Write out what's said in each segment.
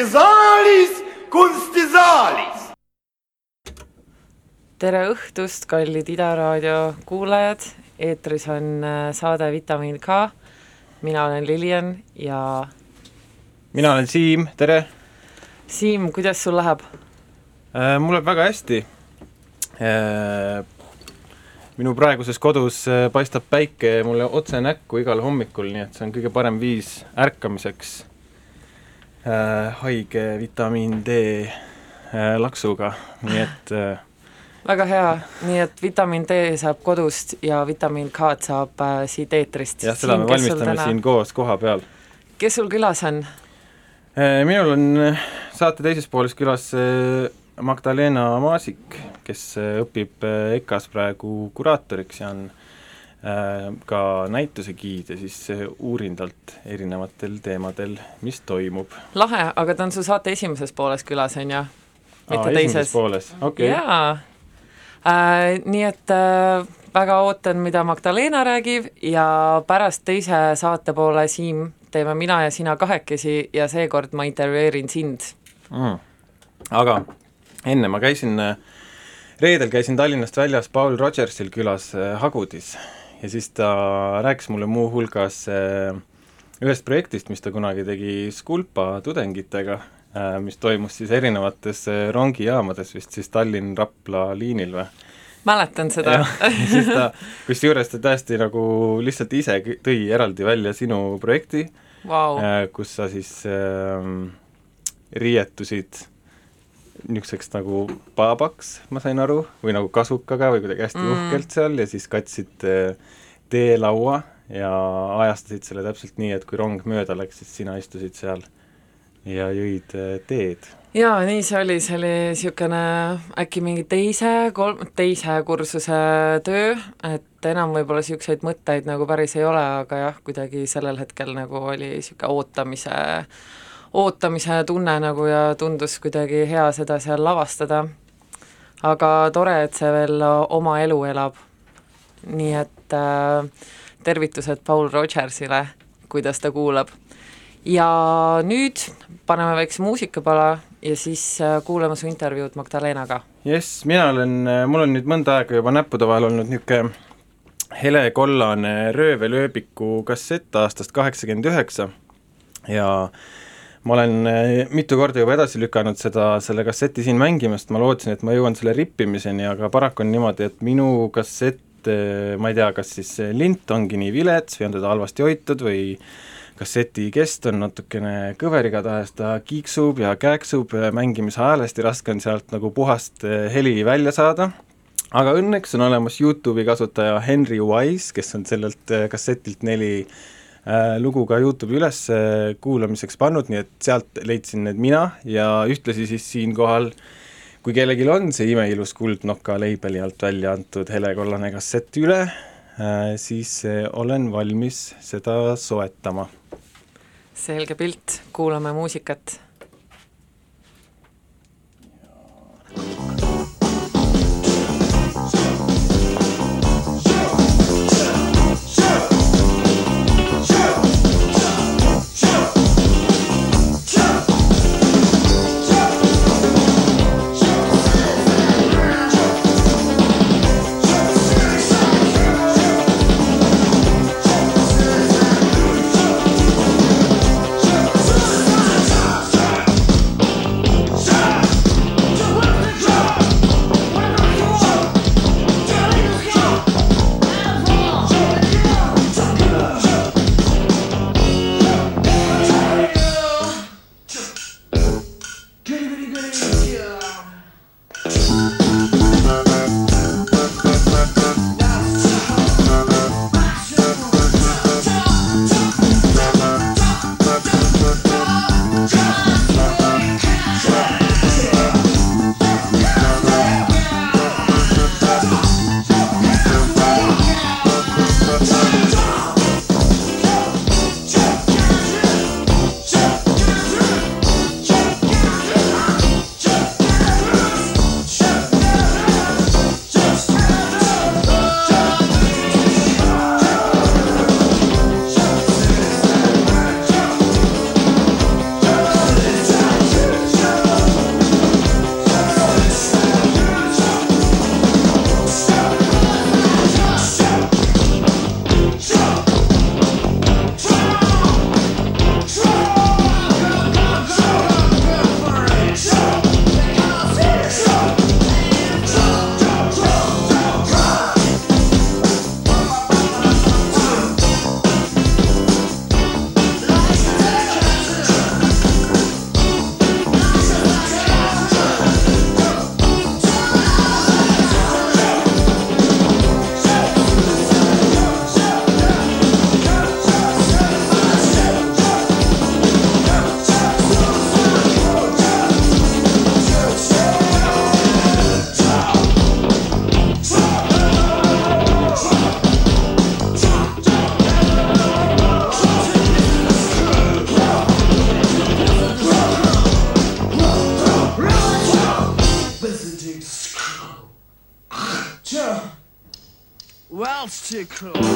kunstisaalis, kunstisaalis. tere õhtust, kallid Ida raadio kuulajad, eetris on äh, saade Vitamiin K. mina olen Lilian ja. mina olen Siim, tere. Siim, kuidas sul läheb äh,? mul läheb väga hästi äh, minu praeguses kodus äh, paistab päike mulle otse näkku igal hommikul, nii et see on kõige parem viis ärkamiseks haige vitamiin D äh, laksuga, nii et äh, väga hea, nii et vitamiin D saab kodust ja vitamiin K-d saab äh, siit eetrist. jah, seda me valmistame täna... siin koos koha peal. kes sul külas on äh,? minul on äh, saate teises pooles külas äh, Magdalena Maasik, kes äh, õpib äh, EKA-s praegu kuraatoriks ja on äh, ka näituse giid ja siis uurin talt erinevatel teemadel, mis toimub. lahe, aga ta on su saate esimeses pooles külas, on ju? mitte teises? pooles, okei okay.. jaa äh,, nii et äh, väga ootan, mida Magdalena räägib ja pärast teise saate poole, Siim, teeme mina ja sina kahekesi ja seekord ma intervjueerin sind mm.. aga enne ma käisin, äh, reedel käisin Tallinnast väljas Paul Rogersil külas äh, Hagudis ja siis ta rääkis mulle muuhulgas äh, ühest projektist, mis ta kunagi tegi Skulpa tudengitega, mis toimus siis erinevates rongijaamades, vist siis Tallinn-Rapla liinil või? mäletan seda siis ta, kusjuures ta täiesti nagu lihtsalt ise tõi eraldi välja sinu projekti wow., kus sa siis äh, riietusid niisuguseks nagu paabaks, ma sain aru, või nagu kasukaga või kuidagi hästi mm. uhkelt seal ja siis katsid äh, teelaua ja ajastasid selle täpselt nii, et kui rong mööda läks, siis sina istusid seal ja jõid äh, teed. jaa, nii see oli, see oli niisugune äkki mingi teise, kolm, teise kursuse töö, et enam võib-olla niisuguseid mõtteid nagu päris ei ole, aga jah, kuidagi sellel hetkel nagu oli niisugune ootamise äh, ootamise tunne nagu ja tundus kuidagi hea seda seal lavastada. aga tore, et see veel oma elu elab. nii et äh, tervitused Paul Rogersile, kuidas ta kuulab. ja nüüd paneme väikse muusikapala ja siis äh, kuulame su intervjuud Magdalenaga. jess, mina olen, äh, mul on nüüd mõnda aega juba näppude vahel olnud niisugune helekollane röövelööbiku kassett aastast kaheksakümmend üheksa ja ma olen eh, mitu korda juba edasi lükanud seda, selle kasseti siin mängimist, ma lootsin, et ma jõuan selle rippimiseni, aga paraku on niimoodi, et minu kassett, eh, ma ei tea, kas siis lint ongi nii vilets või on teda halvasti hoitud või kasseti kest on natukene kõver, igatahes ta kiiksub ja kääksub mängimise ajal, hästi raske on sealt nagu puhast eh, heli välja saada, aga õnneks on olemas YouTube'i kasutaja Henry Wise, kes on sellelt kassetilt neli lugu ka Youtube'i üles kuulamiseks pannud, nii et sealt leidsin need mina ja ühtlasi siis siinkohal kui kellelgi on see imeilus Kuldnoka leibeli alt välja antud helekollane kassett üle, äh, siis äh, olen valmis seda soetama. selge pilt, kuulame muusikat it close.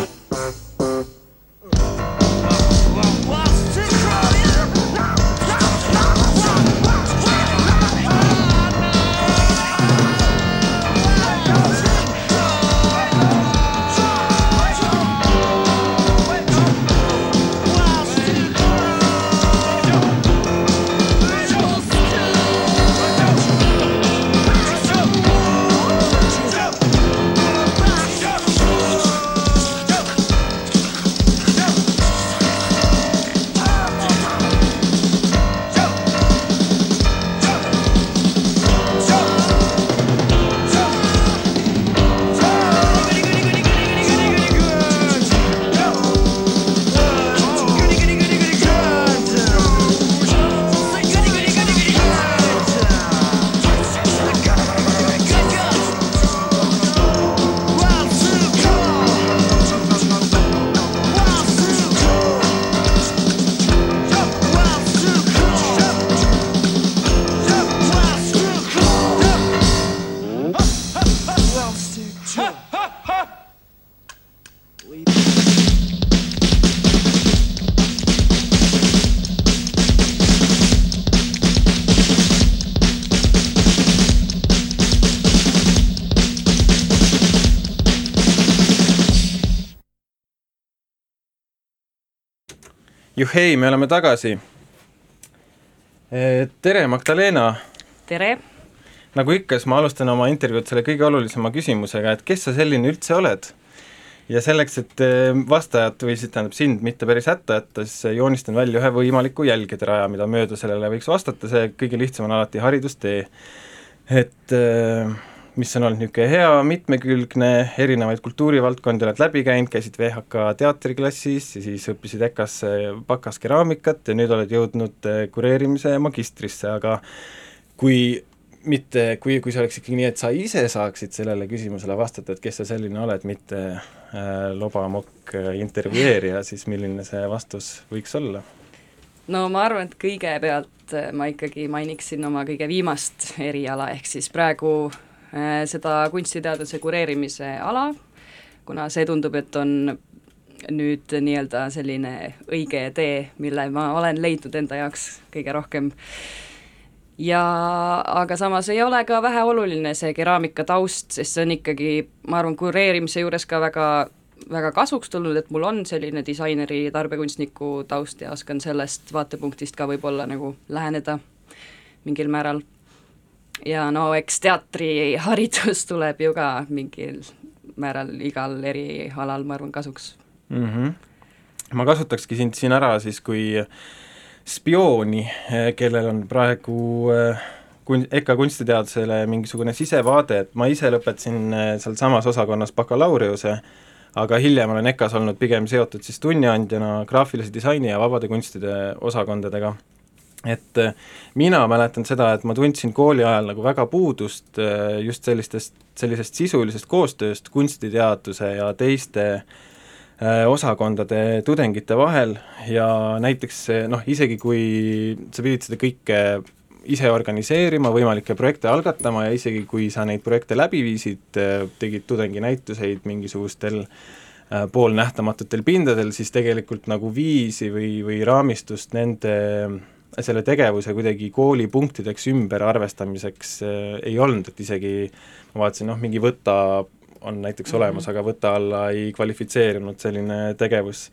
Juhhei, me oleme tagasi. tere, Magdalena. tere. nagu ikka, siis ma alustan oma intervjuud selle kõige olulisema küsimusega, et kes sa selline üldse oled? ja selleks, et vastajat või siis tähendab sind mitte päris hätta jätta, siis joonistan välja ühe võimaliku jälgede raja, mida mööda sellele võiks vastata, see kõige lihtsam on alati haridustee. et äh, mis on olnud niisugune hea, mitmekülgne, erinevaid kultuurivaldkondi oled läbi käinud, käisid VHK teatriklassis ja siis õppisid EKA-s bakas keraamikat ja nüüd oled jõudnud eh, kureerimise magistrisse, aga kui mitte, kui, kui see oleks ikkagi nii, et sa ise saaksid sellele küsimusele vastata, et kes sa selline oled, mitte äh, lobamokk intervjueerija, siis milline see vastus võiks olla? no ma arvan, et kõigepealt ma ikkagi mainiksin oma kõige viimast eriala, ehk siis praegu seda kunstiteaduse kureerimise ala, kuna see tundub, et on nüüd nii-öelda selline õige tee, mille ma olen leidnud enda jaoks kõige rohkem. ja aga samas ei ole ka väheoluline see keraamika taust, sest see on ikkagi, ma arvan, kureerimise juures ka väga väga kasuks tulnud, et mul on selline disaineri, tarbekunstniku taust ja oskan sellest vaatepunktist ka võib-olla nagu läheneda mingil määral ja no eks teatriharidus tuleb ju ka mingil määral igal erialal, ma arvan, kasuks mm. -hmm. ma kasutakski sind siin ära siis kui spiooni, kellel on praegu äh, kun-, EKA kunstiteadusele mingisugune sisevaade, et ma ise lõpetasin äh, sealsamas osakonnas bakalaureuse, aga hiljem olen EKA-s olnud pigem seotud siis tunniandjana graafilise disaini ja vabade kunstide osakondadega et äh, mina mäletan seda, et ma tundsin kooli ajal nagu väga puudust äh, just sellistest, sellisest sisulisest koostööst kunstiteaduse ja teiste äh, osakondade tudengite vahel ja näiteks noh, isegi kui sa pidid seda kõike ise organiseerima, võimalikke projekte algatama ja isegi kui sa neid projekte läbi viisid, tegid tudenginäituseid mingisugustel poolnähtamatutel pindadel, siis tegelikult nagu viisi või, või raamistust nende selle tegevuse kuidagi koolipunktideks ümberarvestamiseks äh, ei olnud, et isegi ma vaatasin, noh, mingi võta on näiteks mm -hmm. olemas, aga võta alla ei kvalifitseerunud selline tegevus.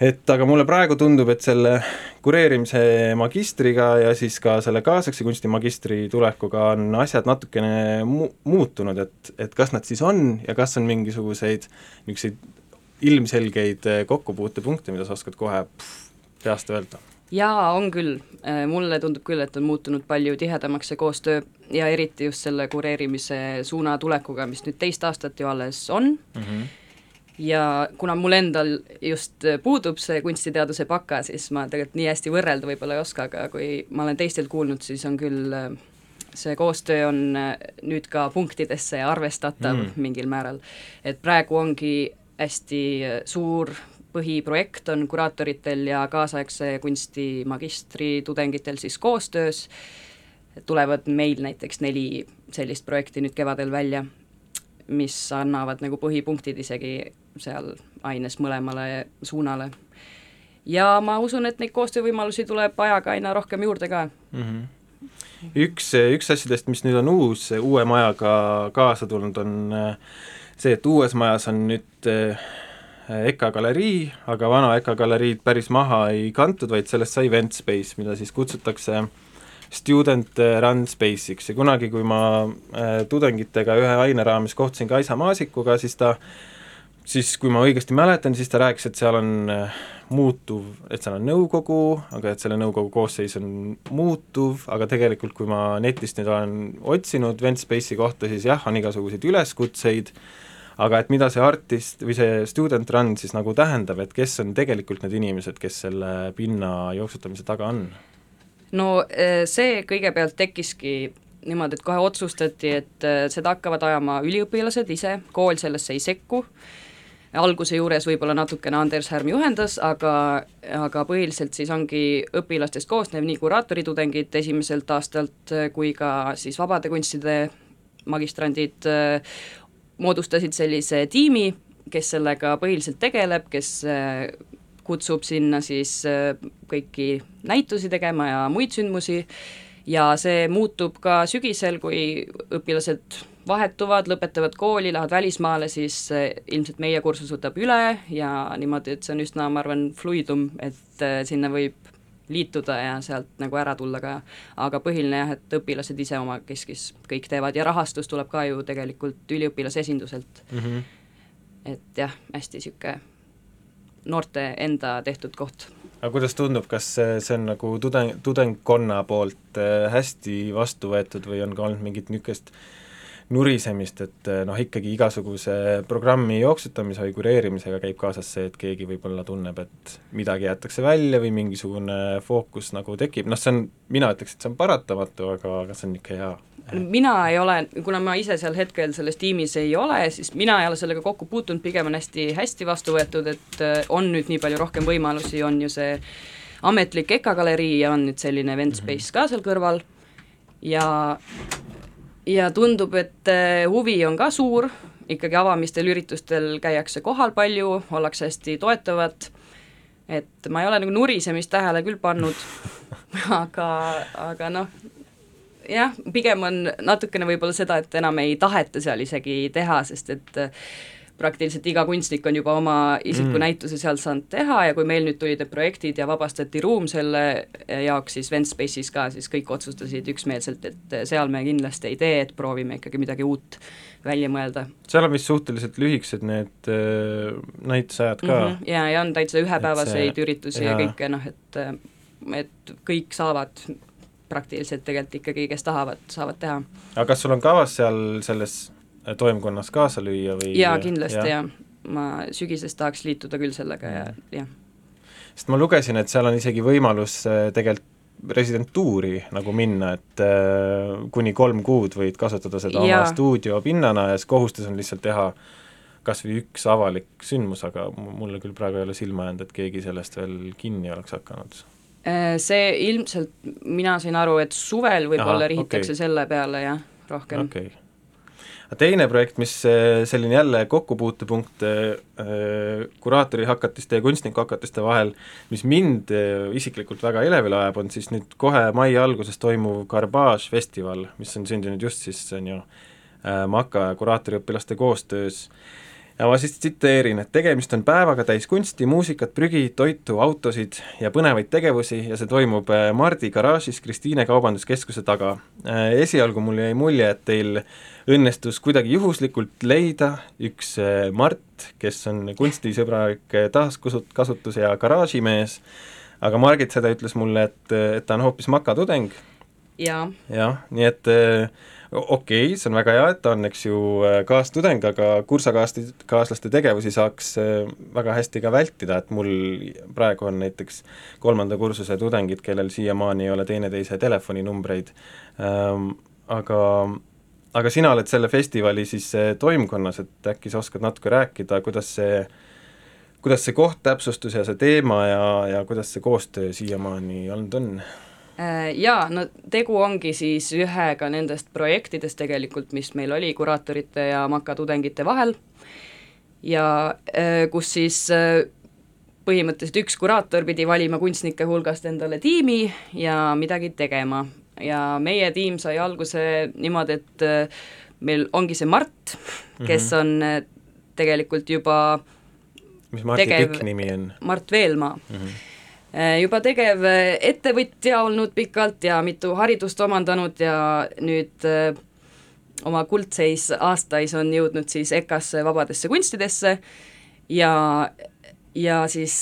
et aga mulle praegu tundub, et selle kureerimise magistriga ja siis ka selle kaasaegse kunsti magistri tulekuga on asjad natukene mu-, muutunud, et, et kas nad siis on ja kas on mingisuguseid niisuguseid ilmselgeid kokkupuutepunkte, mida sa oskad kohe pff, peast öelda? Jaa, on küll, äh, mulle tundub küll, et on muutunud palju tihedamaks see koostöö ja eriti just selle kureerimise suuna tulekuga, mis nüüd teist aastat ju alles on mm, -hmm. ja kuna mul endal just puudub see kunstiteaduse baka, siis ma tegelikult nii hästi võrrelda võib-olla ei oska, aga kui ma olen teistelt kuulnud, siis on küll äh, see koostöö on äh, nüüd ka punktidesse arvestatav mm. mingil määral. et praegu ongi hästi suur põhiprojekt on kuraatoritel ja kaasaegse kunsti magistri tudengitel siis koostöös, tulevad meil näiteks neli sellist projekti nüüd kevadel välja, mis annavad nagu põhipunktid isegi seal aines mõlemale suunale. ja ma usun, et neid koostöövõimalusi tuleb ajaga aina rohkem juurde ka mm. -hmm. üks, üks asjadest, mis nüüd on uus, uue majaga kaasa tulnud, on äh, see, et uues majas on nüüd äh, EKA galerii, aga vana EKA galeriid päris maha ei kantud, vaid sellest sai Vent Space, mida siis kutsutakse student run space'iks. Ja kunagi, kui ma äh, tudengitega ühe aine raames kohtusin Kaisa Maasikuga, siis ta siis kui ma õigesti mäletan, siis ta rääkis, et seal on äh, muutuv, et seal on nõukogu, aga et selle nõukogu koosseis on muutuv, aga tegelikult kui ma netist nüüd olen otsinud Vent Space'i kohta, siis jah, on igasuguseid üleskutseid, aga et mida see artist või see student run siis nagu tähendab, et kes on tegelikult need inimesed, kes selle pinna jooksutamise taga on? no eh, see kõigepealt tekkiski niimoodi, et kohe otsustati, et eh, seda hakkavad ajama üliõpilased ise, kool sellesse ei sekku, alguse juures võib-olla natukene Anders Härm juhendas, aga, aga põhiliselt siis ongi õpilastest koosnev nii kuraatori-tudengid esimeselt aastalt eh, kui ka siis vabade kunstide magistrandid moodustasid sellise tiimi, kes sellega põhiliselt tegeleb, kes kutsub sinna siis äh, kõiki näitusi tegema ja muid sündmusi. Ja see muutub ka sügisel, kui õpilased vahetuvad, lõpetavad kooli, lähevad välismaale, siis äh, ilmselt meie kursus võtab üle ja niimoodi, et see on üsna, ma arvan, fluidum, et äh, sinna võib liituda ja sealt nagu ära tulla ka, aga põhiline jah, et õpilased ise omakeskis kõik teevad ja rahastus tuleb ka ju tegelikult üliõpilase esinduselt mm. -hmm. et jah, hästi niisugune noorte enda tehtud koht. aga kuidas tundub, kas see on nagu tudeng, tudengkonna poolt äh, hästi vastu võetud või on ka olnud mingit niisugust nurisemist, et äh, noh, ikkagi igasuguse programmi jooksutamise või kureerimisega käib kaasas see, et keegi võib-olla tunneb, et midagi jäetakse välja või mingisugune fookus nagu tekib, noh see on, mina ütleks, et see on paratamatu, aga, aga see on ikka hea. Mina ei ole, kuna ma ise seal hetkel selles tiimis ei ole, siis mina ei ole sellega kokku puutunud, pigem on hästi hästi vastu võetud, et äh, on nüüd nii palju rohkem võimalusi, on ju see ametlik EKA galerii ja on nüüd selline event mhm. space ka seal kõrval. Ja ja tundub, et äh, huvi on ka suur, ikkagi avamistel üritustel käiakse kohal palju, ollakse hästi toetavad, et ma ei ole nagu nurisemist tähele küll pannud, aga, aga noh, jah, pigem on natukene võib-olla seda, et enam ei taheta seal isegi teha, sest et äh, praktiliselt iga kunstnik on juba oma isikunäituse mm. seal saanud teha ja kui meil nüüd tulid need projektid ja vabastati ruum selle jaoks, siis Ventspace'is ka, siis kõik otsustasid üksmeelselt, et seal me kindlasti ei tee, et proovime ikkagi midagi uut välja mõelda. seal on vist suhteliselt lühikesed need äh, näitusajad ka mm. -hmm. ja, ja on täitsa ühepäevaseid see, üritusi ja, ja kõike noh, et et kõik saavad praktiliselt tegelikult ikkagi, kes tahavad, saavad teha. aga kas sul on kavas seal selles toimkonnas kaasa lüüa või jaa, kindlasti ja. jah, ma sügisest tahaks liituda küll sellega ja jah. sest ma lugesin, et seal on isegi võimalus äh, tegelikult residentuuri nagu minna, et äh, kuni kolm kuud võid kasutada seda ja. oma stuudiopinnana ja siis kohustus on lihtsalt teha kas või üks avalik sündmus, aga mulle küll praegu ei ole silma jäänud, et keegi sellest veel kinni oleks hakanud Äh, see ilmselt, mina sain aru, et suvel võib-olla rihitakse okay. selle peale jah, rohkem okay.. Teine projekt, mis äh, selline jälle kokkupuutepunkt äh, kuraatorihakatiste ja kunstnikuhakatiste vahel, mis mind isiklikult väga elevile ajab, on siis nüüd kohe mai alguses toimuv Garbage festival, mis on sündinud just siis, on ju Maka kuraatoriõpilaste koostöös. äh, ja ma siis tsiteerin, et tegemist on päevaga täis kunsti, muusikat, prügi, toitu, autosid ja põnevaid tegevusi ja see toimub äh, Mardi garaažis Kristiine Kaubanduskeskuse taga. Äh, esialgu mul jäi mulje, et teil õnnestus kuidagi juhuslikult leida üks äh, Mart, kes on kunstisõbralik taaskasutus- ja garaažimees, aga Margit seda ütles mulle, et, et ta on hoopis makatudeng. Jah, nii et okei okay,, see on väga hea, et ta on, eks ju, kaastudeng, aga kursakaaslaste tegevusi saaks väga hästi ka vältida, et mul praegu on näiteks kolmanda kursuse tudengid, kellel siiamaani ei ole teineteise telefoninumbreid ähm,, aga aga sina oled selle festivali siis toimkonnas, et äkki sa oskad natuke rääkida, kuidas see kuidas see koht täpsustus ja see teema ja, ja kuidas see koostöö siiamaani olnud on? Äh, jaa, no tegu ongi siis ühega nendest projektidest tegelikult, mis meil oli kuraatorite ja Maka tudengite vahel ja äh, kus siis äh, põhimõtteliselt üks kuraator pidi valima kunstnike hulgast endale tiimi ja midagi tegema. ja meie tiim sai alguse niimoodi, et meil ongi see Mart, kes Mhm. on tegelikult juba mis Marti Tegev- pikk nimi on Mart Veelmaa mm? -hmm. Äh, juba tegev äh, ettevõtja olnud pikalt ja mitu haridust omandanud ja nüüd äh, oma kuldseis aastais on jõudnud siis EKA-sse vabadesse kunstidesse ja, ja siis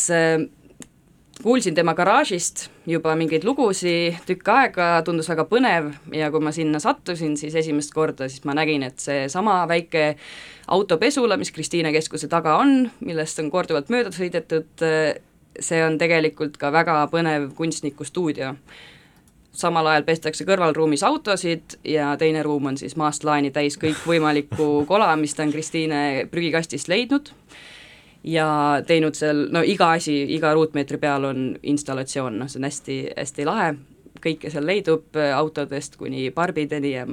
kuulsin tema garaažist juba mingeid lugusid tükk aega, tundus väga põnev ja kui ma sinna sattusin, siis esimest korda siis ma nägin, et seesama väike autopesula, mis Kristiine keskuse taga on, millest on korduvalt mööda sõidetud, see on tegelikult ka väga põnev kunstniku stuudio. samal ajal pestakse kõrvalruumis autosid ja teine ruum on siis maast laeni täis kõikvõimalikku kola, mis ta on Kristiine prügikastist leidnud ja teinud seal, no iga asi, iga ruutmeetri peal on installatsioon, noh see on hästi, hästi lahe, kõike seal leidub, autodest kuni barbideni ja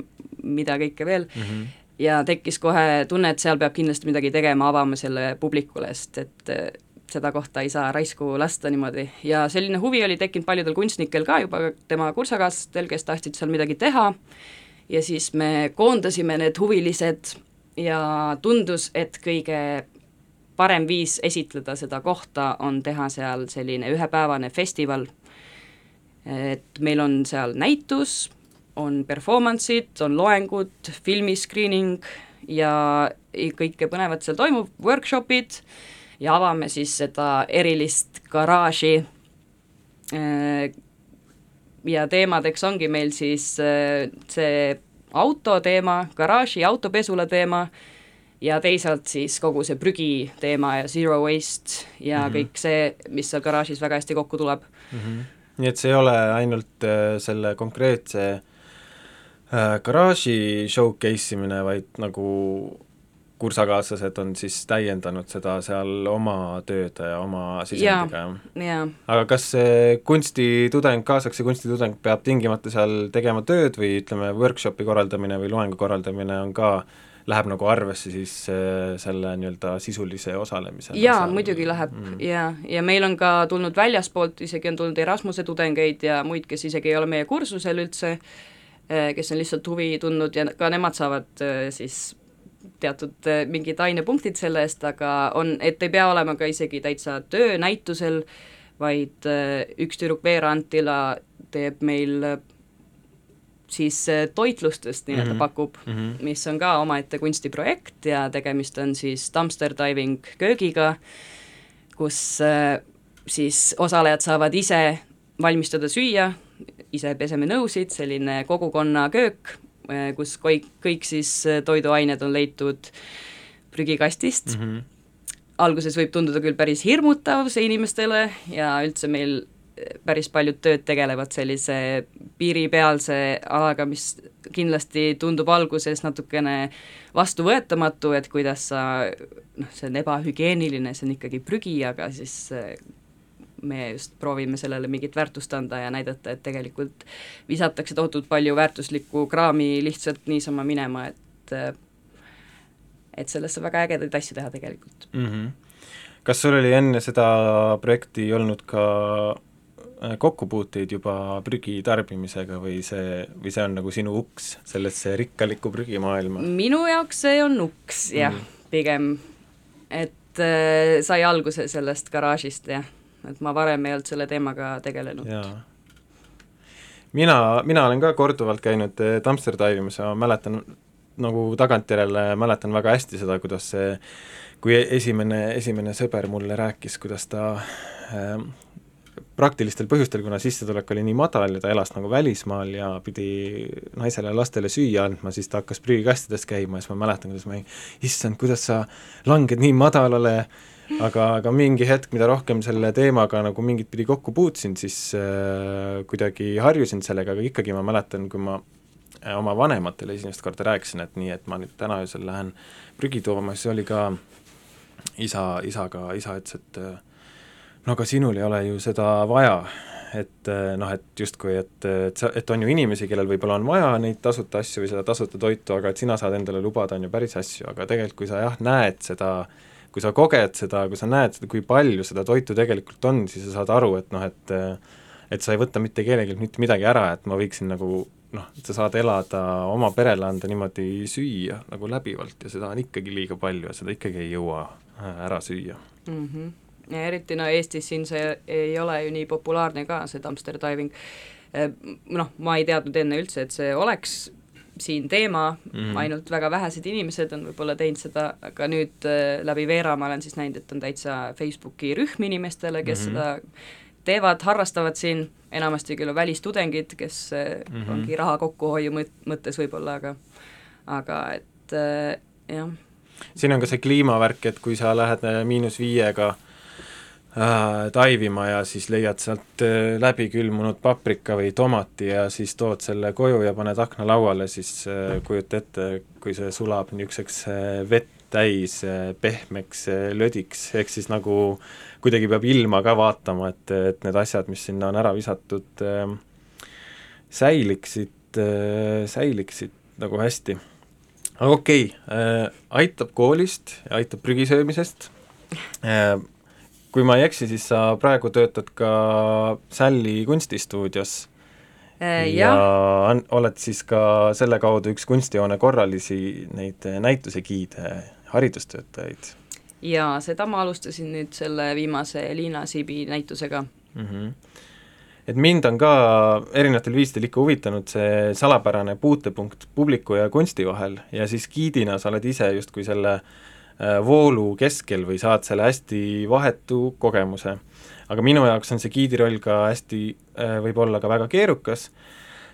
mida kõike veel mm, -hmm. ja tekkis kohe tunne, et seal peab kindlasti midagi tegema, avama selle publikule, sest et seda kohta ei saa raisku lasta niimoodi. Ja selline huvi oli tekkinud paljudel kunstnikel ka juba tema kursakaaslastel, kes tahtsid seal midagi teha. Ja siis me koondasime need huvilised ja tundus, et kõige parem viis esitleda seda kohta on teha seal selline ühepäevane festival, et meil on seal näitus, on performance'id, on loengud, filmi screening ja kõike põnevat seal toimub, workshopid ja avame siis seda erilist garaaži ja teemadeks ongi meil siis äh, see auto teema, garaaži autopesula teema ja teisalt siis kogu see prügi teema ja zero waste ja mm -hmm. kõik see, mis seal garaažis väga hästi kokku tuleb. Mm -hmm. nii et see ei ole ainult äh, selle konkreetse äh, garaaži showcase imine, vaid nagu kursakaaslased on siis täiendanud seda seal oma tööde ja oma sisendiga, jah? aga kas see kunstitudeng, kaasaegse kunstitudeng peab tingimata seal tegema tööd või ütleme, workshopi korraldamine või loengu korraldamine on ka läheb nagu arvesse siis äh, selle nii-öelda sisulise osalemise? jaa, muidugi läheb mm. ja, ja meil on ka tulnud väljaspoolt, isegi on tulnud Erasmuse tudengeid ja muid, kes isegi ei ole meie kursusel üldse, kes on lihtsalt huvi tundnud ja ka nemad saavad siis teatud mingid ainepunktid selle eest, aga on, et ei pea olema ka isegi täitsa töönäitusel, vaid üks tüdruk Veera Antila teeb meil siis toitlustust nii-öelda mm -hmm. pakub mm, -hmm. mis on ka omaette kunstiprojekt ja tegemist on siis dumpster diving köögiga, kus siis osalejad saavad ise valmistada süüa, ise peseme nõusid, selline kogukonna köök, kus kõik, kõik siis toiduained on leitud prügikastist mm. -hmm. alguses võib tunduda küll päris hirmutav see inimestele ja üldse meil päris paljud tööd tegelevad sellise piiripealse alaga, mis kindlasti tundub alguses natukene vastuvõetamatu, et kuidas sa, noh, see on ebahügieeniline, see on ikkagi prügi, aga siis me just proovime sellele mingit väärtust anda ja näidata, et tegelikult visatakse tohutult palju väärtuslikku kraami lihtsalt niisama minema, et et sellest saab väga ägedaid asju teha tegelikult mm. -hmm. kas sul oli enne seda projekti olnud ka kokkupuuteid juba prügi tarbimisega või see, või see on nagu sinu uks sellesse rikkalikku prügimaailma? minu jaoks see on uks jah mm, -hmm. pigem, et äh, sai alguse sellest garaažist jah, et ma varem ei olnud selle teemaga tegelenud. mina, mina olen ka korduvalt käinud dumpster divimas ja mäletan, nagu tagantjärele mäletan väga hästi seda, kuidas see kui esimene, esimene sõber mulle rääkis, kuidas ta äh, praktilistel põhjustel, kuna sissetulek oli nii madal ja ta elas nagu välismaal ja pidi naisele ja lastele süüa andma, siis ta hakkas prügikastides käima ja siis ma mäletan, kuidas ma ei, issand, kuidas sa langed nii madalale, aga, aga mingi hetk, mida rohkem selle teemaga nagu mingit pidi kokku puutusin, siis äh, kuidagi harjusin sellega, aga ikkagi ma mäletan, kui ma äh, oma vanematele esimest korda rääkisin, et nii, et ma nüüd täna öösel lähen prügi tooma, siis oli ka isa, isaga, isa ütles, et äh, no aga sinul ei ole ju seda vaja, et noh, et justkui, et, et sa, et on ju inimesi, kellel võib-olla on vaja neid tasuta asju või seda tasuta toitu, aga et sina saad endale lubada, on ju päris asju, aga tegelikult kui sa jah, näed seda kui sa koged seda, kui sa näed seda, kui palju seda toitu tegelikult on, siis sa saad aru, et noh, et et sa ei võta mitte kellelgi mitte midagi ära, et ma võiksin nagu noh, et sa saad elada, oma perele anda niimoodi süüa nagu läbivalt ja seda on ikkagi liiga palju ja seda ikkagi ei jõua äh, ära süüa mm. -hmm. ja eriti no Eestis siin see ei ole ju nii populaarne ka, see dumpster diving. Äh, noh, ma ei teadnud enne üldse, et see oleks siin teema mm, -hmm. ainult väga vähesed inimesed on võib-olla teinud seda, aga nüüd äh, läbi Veera ma olen siis näinud, et on täitsa Facebooki rühm inimestele, kes mm -hmm. seda teevad, harrastavad siin, enamasti küll on välistudengid, kes mm -hmm. ongi raha kokkuhoiu mõt-, mõttes võib-olla, aga aga et äh, jah. siin on ka see kliimavärk, et kui sa lähed äh, miinus viiega äh, taivima ja siis leiad sealt äh, läbi külmunud paprika või tomati ja siis tood selle koju ja paned aknalauale, siis äh, kujuta ette, kui see sulab niisuguseks äh, vett täis äh, pehmeks äh, lödiks, ehk siis nagu kuidagi peab ilma ka vaatama, et, et need asjad, mis sinna on ära visatud äh,, säiliksid äh,, säiliksid nagu hästi. aga okei okay, äh,, aitab koolist aitab prügisöömisest äh,, kui ma ei eksi, siis sa praegu töötad ka Sälli kunstistuudios äh, ja on, oled siis ka selle kaudu üks kunstihoone korralisi neid näitusegiide, haridustöötajaid ja seda ma alustasin nüüd selle viimase Liina Siibi näitusega mm. -hmm. et mind on ka erinevatel viisidel ikka huvitanud see salapärane puutepunkt publiku ja kunsti vahel ja siis giidina sa oled ise justkui selle äh, voolu keskel või saad selle hästi vahetu kogemuse. aga minu jaoks on see giidi roll ka hästi äh,, võib olla ka väga keerukas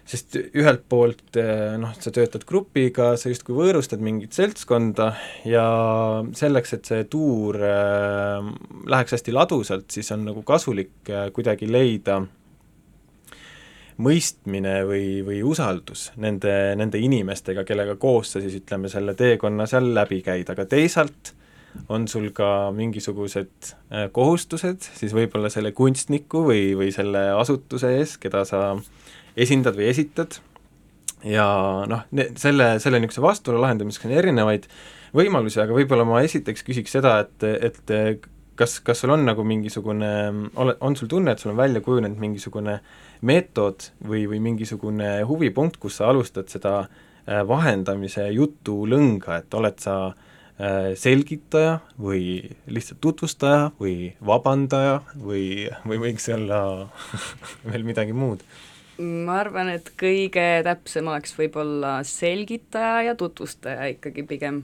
sest ühelt poolt eh, noh, sa töötad grupiga, sa justkui võõrustad mingit seltskonda ja selleks, et see tuur äh, läheks hästi ladusalt, siis on nagu kasulik äh, kuidagi leida mõistmine või, või usaldus nende, nende inimestega, kellega koos sa siis ütleme, selle teekonna seal läbi käid, aga teisalt on sul ka mingisugused äh, kohustused siis võib-olla selle kunstniku või, või selle asutuse ees, keda sa esindad või esitad. Ja noh, selle, selle niisuguse vastuolu lahendamiseks on erinevaid võimalusi, aga võib-olla ma esiteks küsiks seda, et, et kas, kas sul on nagu mingisugune, ole, on sul tunne, et sul on välja kujunenud mingisugune meetod või, või mingisugune huvipunkt, kus sa alustad seda äh, vahendamise jutulõnga, et oled sa äh, selgitaja või lihtsalt tutvustaja või vabandaja või, või võiks olla veel midagi muud ma arvan, et kõige täpsem oleks võib-olla selgitaja ja tutvustaja ikkagi pigem.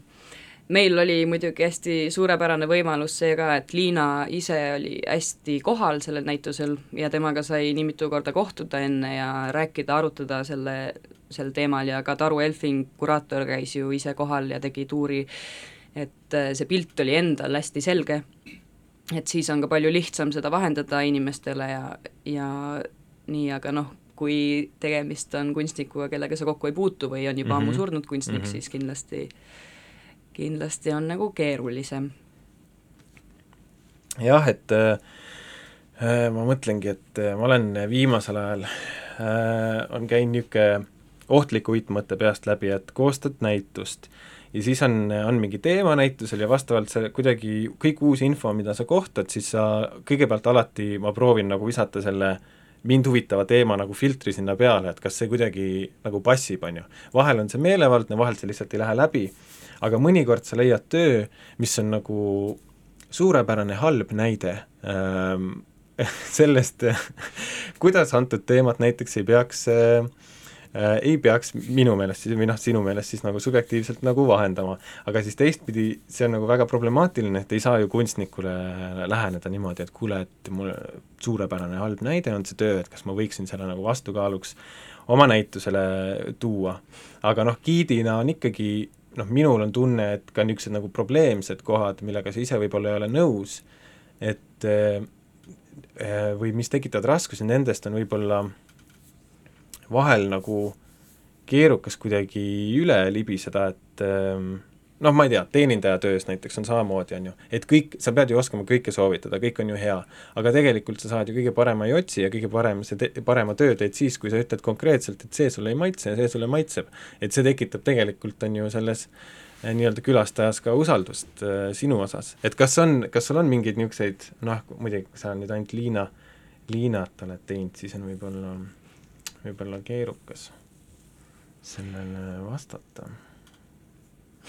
Meil oli muidugi hästi suurepärane võimalus see ka, et Liina ise oli hästi kohal sellel näitusel ja temaga sai nii mitu korda kohtuda enne ja rääkida, arutada selle, sel teemal ja ka Taru Elfing, kuraator, käis ju ise kohal ja tegi tuuri, et äh, see pilt oli endal hästi selge, et siis on ka palju lihtsam seda vahendada inimestele ja, ja nii, aga noh, kui tegemist on kunstnikuga, kellega sa kokku ei puutu või on juba mm -hmm. ammu surnud kunstnik mm, -hmm. siis kindlasti, kindlasti on nagu keerulisem. jah, et äh, ma mõtlengi, et äh, ma olen viimasel ajal äh,, on käinud niisugune ohtlik uitmõte peast läbi, et koostad näitust ja siis on, on mingi teema näitusel ja vastavalt see kuidagi kõik uus info, mida sa kohtad, siis sa kõigepealt alati, ma proovin nagu visata selle mind huvitava teema nagu filtri sinna peale, et kas see kuidagi nagu passib, on ju. vahel on see meelevaldne, vahel see lihtsalt ei lähe läbi, aga mõnikord sa leiad töö, mis on nagu suurepärane halb näide ähm, sellest kuidas antud teemat näiteks ei peaks äh, ei peaks minu meelest siis, või noh, sinu meelest siis nagu subjektiivselt nagu vahendama. aga siis teistpidi, see on nagu väga problemaatiline, et ei saa ju kunstnikule läheneda niimoodi, et kuule, et mul suurepärane halb näide on see töö, et kas ma võiksin selle nagu vastukaaluks oma näitusele tuua. aga noh, giidina on ikkagi noh, minul on tunne, et ka niisugused nagu probleemsed kohad, millega sa ise võib-olla ei ole nõus, et äh, või mis tekitavad raskusi, nendest on võib-olla vahel nagu keerukas kuidagi üle libiseda, et ähm, noh, ma ei tea, teenindaja töös näiteks on samamoodi, on ju, et kõik, sa pead ju oskama kõike soovitada, kõik on ju hea. aga tegelikult sa saad ju kõige parema jotsi ja kõige parem, see parema töö teed siis, kui sa ütled konkreetselt, et see sulle ei maitse ja see sulle maitseb. et see tekitab tegelikult, on ju, selles eh, nii-öelda külastajas ka usaldust äh, sinu osas, et kas on, kas sul on mingeid niisuguseid noh, muidugi sa nüüd ainult Liina, Liinat oled teinud, siis on võib-olla, võib-olla keerukas sellele vastata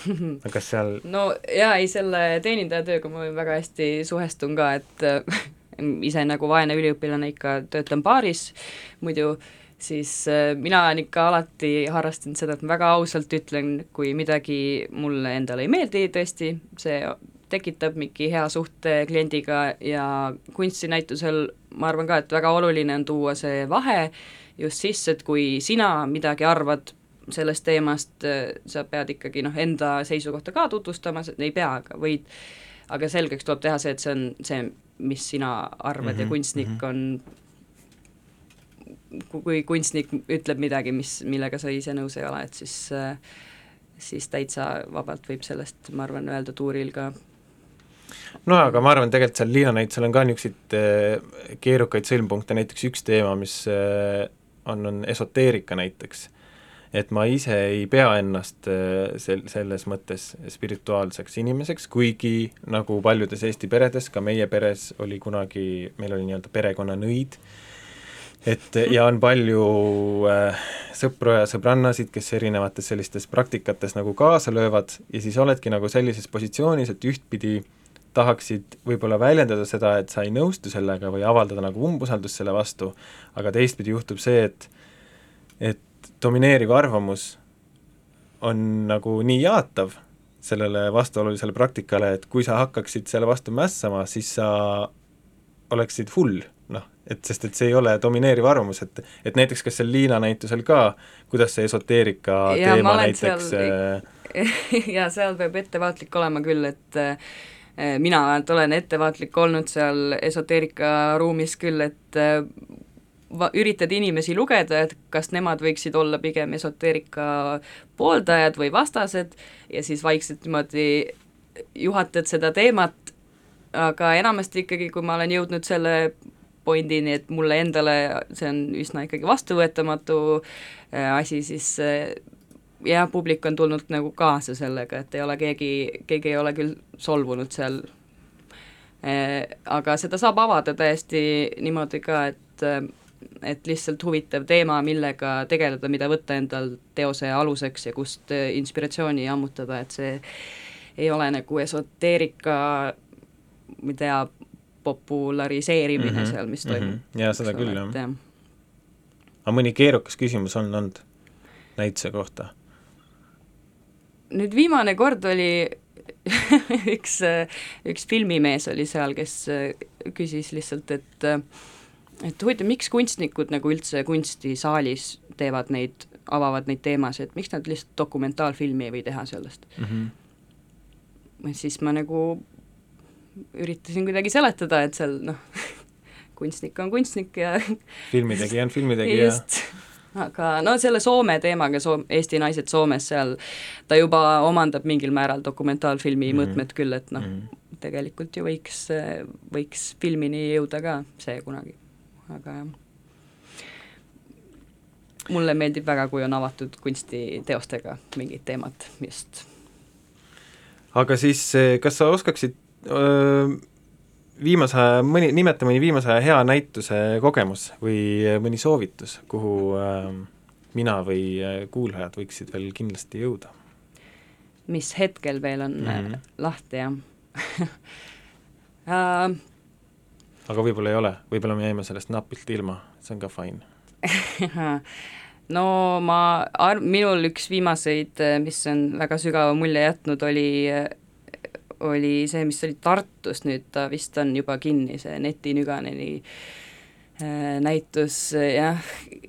kas seal no jaa, ei selle teenindajatööga ma väga hästi suhestun ka, et äh, ise nagu vaene üliõpilane ikka töötan baaris muidu, siis äh, mina olen ikka alati harrastanud seda, et ma väga ausalt ütlen, kui midagi mulle endale ei meeldi tõesti, see tekitab mingi hea suhte kliendiga ja kunstinäitusel ma arvan ka, et väga oluline on tuua see vahe just sisse, et kui sina midagi arvad sellest teemast, sa pead ikkagi noh, enda seisukohta ka tutvustama, ei pea, aga võid, aga selgeks tuleb teha see, et see on see, mis sina arvad mm -hmm, ja mhm, kunstnik mm -hmm. on kui kunstnik ütleb midagi, mis, millega sa ise nõus ei ole, et siis siis täitsa vabalt võib sellest, ma arvan, öelda tuuril ka no aga ma arvan, tegelikult seal Liina näitusel on ka niisuguseid eh, keerukaid sõlmpunkte, näiteks üks teema, mis on, on esoteerika näiteks. Et ma ise ei pea ennast eh, sel-, selles mõttes spirituaalseks inimeseks, kuigi nagu paljudes Eesti peredes, ka meie peres oli kunagi, meil oli nii-öelda perekonnanõid, et ja on palju äh, sõpru ja sõbrannasid, kes erinevates sellistes praktikates nagu kaasa löövad ja siis oledki nagu sellises positsioonis, et ühtpidi tahaksid võib-olla väljendada seda, et sa ei nõustu sellega või avaldada nagu umbusaldust selle vastu, aga teistpidi juhtub see, et et domineeriv arvamus on nagu nii jaatav sellele vastuolulisele praktikale, et kui sa hakkaksid selle vastu mässama, siis sa oleksid hull et sest, et see ei ole domineeriv arvamus, et et näiteks kas seal Liina näitusel ka, kuidas see esoteerika ja, teema näiteks seal, äh, ja seal peab ettevaatlik olema küll, et äh, mina olen ettevaatlik olnud seal esoteerika ruumis küll, et äh, va-, üritad inimesi lugeda, et kas nemad võiksid olla pigem esoteerika pooldajad või vastased ja siis vaikselt niimoodi juhatad seda teemat, aga enamasti ikkagi, kui ma olen jõudnud selle pointini, et mulle endale see on üsna ikkagi vastuvõetamatu äh, asi, siis äh, jah, publik on tulnud nagu kaasa sellega, et ei ole keegi, keegi ei ole küll solvunud seal, äh, aga seda saab avada täiesti niimoodi ka, et et lihtsalt huvitav teema, millega tegeleda, mida võtta endal teose aluseks ja kust inspiratsiooni ammutada, et see ei ole nagu esoteerika, ma ei tea, populariseerimine mm -hmm, seal, mis toimub mm. -hmm. jaa, seda küll, jah ja.. aga mõni keerukas küsimus on olnud näituse kohta? nüüd viimane kord oli üks, üks filmimees oli seal, kes küsis lihtsalt, et et huvitav, miks kunstnikud nagu üldse kunstisaalis teevad neid, avavad neid teemasid, miks nad lihtsalt dokumentaalfilmi ei või teha sellest mm? -hmm. siis ma nagu üritasin kuidagi seletada, et seal noh, kunstnik on kunstnik ja filmitegija on filmitegija. just, aga no selle Soome teemaga, Soom-, Eesti naised Soomes, seal ta juba omandab mingil määral dokumentaalfilmi mm -hmm. mõõtmed küll, et noh mm, -hmm. tegelikult ju võiks, võiks filmini jõuda ka see kunagi, aga jah mulle meeldib väga, kui on avatud kunstiteostega mingid teemad just. aga siis kas sa oskaksid viimase aja, mõni, nimeta mõni viimase aja hea näituse kogemus või mõni soovitus, kuhu äh, mina või kuulajad võiksid veel kindlasti jõuda? mis hetkel veel on mm -hmm. lahti, jah uh, aga võib-olla ei ole, võib-olla me jäime sellest napilt ilma, see on ka fine no ma arv-, minul üks viimaseid, mis on väga sügava mulje jätnud, oli oli see, mis oli Tartus, nüüd ta vist on juba kinni, see Neti Nüganeni äh, näitus, jah.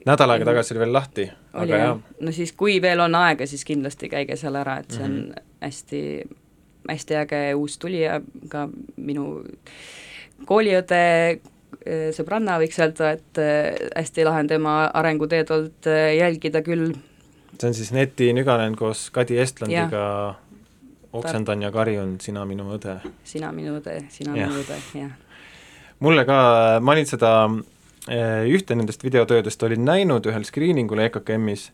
nädal aega tagasi oli veel lahti, aga jah. no siis, kui veel on aega, siis kindlasti käige seal ära, et see on mm -hmm. hästi, hästi äge uus tulija, ka minu kooliõde äh, sõbranna võiks öelda, et äh, hästi lahe on tema arenguteed olnud jälgida küll. see on siis Neti Nüganen koos Kadi Estlandiga oksendan ja karjun, sina minu õde. sina minu õde, sina ja. minu õde, jah. mulle ka, ma olin seda eh, ühte nendest videotöödest olin näinud ühel screening ul EKKM-is,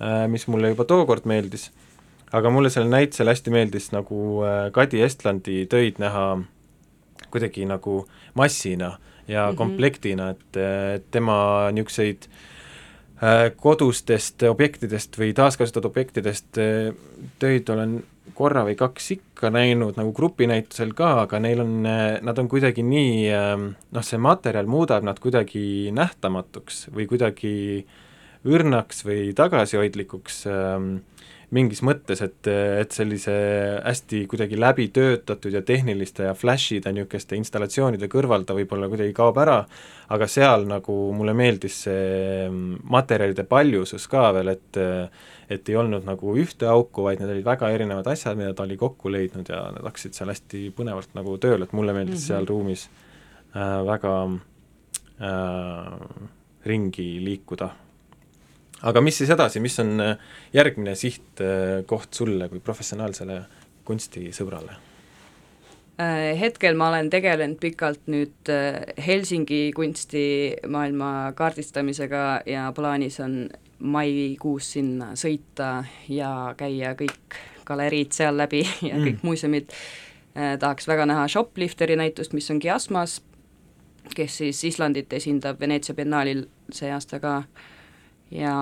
eh, mis mulle juba tookord meeldis, aga mulle sellel näitusel hästi meeldis nagu äh, Kadi Estlandi töid näha kuidagi nagu massina ja mm -hmm. komplektina, et, tema niisuguseid äh, kodustest objektidest või taaskasutatud objektidest äh, töid olen korra või kaks ikka näinud nagu grupinäitusel ka, aga neil on, nad on kuidagi nii noh, see materjal muudab nad kuidagi nähtamatuks või kuidagi õrnaks või tagasihoidlikuks äh, mingis mõttes, et, et sellise hästi kuidagi läbi töötatud ja tehniliste ja flash'ide niisuguste installatsioonide kõrval ta võib-olla kuidagi kaob ära, aga seal nagu mulle meeldis see materjalide paljusus ka veel, et et ei olnud nagu ühte auku, vaid need olid väga erinevad asjad, mida ta oli kokku leidnud ja need hakkasid seal hästi põnevalt nagu tööle, et mulle meeldis mm -hmm. seal ruumis äh, väga äh, ringi liikuda aga mis siis edasi, mis on äh, järgmine sihtkoht sulle kui professionaalsele kunstisõbrale? Äh, hetkel ma olen tegelenud pikalt nüüd äh, Helsingi kunstimaailma kaardistamisega ja plaanis on maikuus sinna sõita ja käia kõik galeriid seal läbi ja mm. kõik muuseumid. tahaks väga näha Shoplifteri näitust, mis on Kiasmas, kes siis Islandit esindab Veneetsia biennaalil see aasta ka ja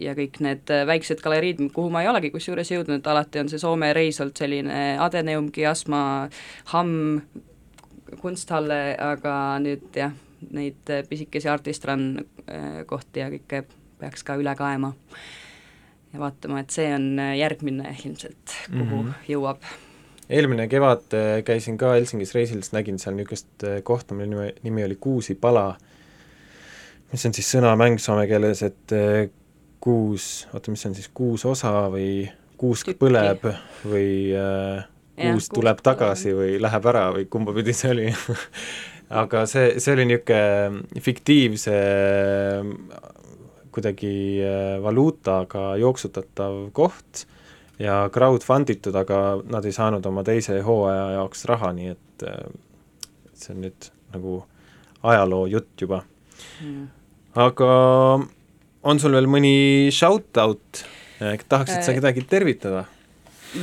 ja kõik need väiksed galeriid, kuhu ma ei olegi kusjuures jõudnud, alati on see Soome reis olnud selline Adeneum, Kiasma, Hamm, kunsthalle, aga nüüd jah, neid pisikesi Artistran äh, kohti ja kõike peaks ka üle kaema. ja vaatama, et see on järgmine ilmselt, kuhu mm -hmm. jõuab. eelmine kevad äh, käisin ka Helsingis reisil, siis nägin seal niisugust äh, kohta, mille nimi, nimi oli Kuusi pala mis on siis sõnamäng soome keeles, et eh, kuus, oota, mis on siis, kuus osa või kuusk Tükki. põleb või äh, kuus ja, tuleb tagasi või läheb ära või kumba pidi see oli. Aga see, see oli niisugune fiktiivse kuidagi äh, valuutaga jooksutatav koht ja crowdfund itud, aga nad ei saanud oma teise hooaja jaoks raha, nii et äh, see on nüüd nagu ajaloo jutt juba. Mm aga on sul veel mõni shout-out, tahaksid sa äh. kedagi tervitada?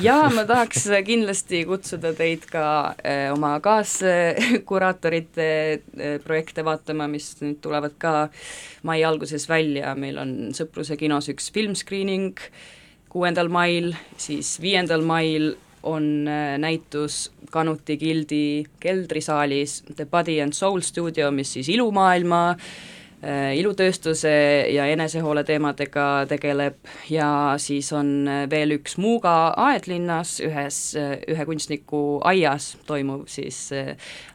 jaa, ma tahaks kindlasti kutsuda teid ka oma kaaskuraatorite äh, projekte vaatama, mis nüüd tulevad ka mai alguses välja, meil on Sõpruse kinos üks filmscreening kuuendal mail, siis viiendal mail on näitus Kanuti gildi keldrisaalis The Body and Soul stuudio, mis siis ilumaailma Äh, ilutööstuse ja enesehoole teemadega tegeleb ja siis on äh, veel üks Muuga aed linnas, ühes, äh, ühe kunstniku aias toimuv siis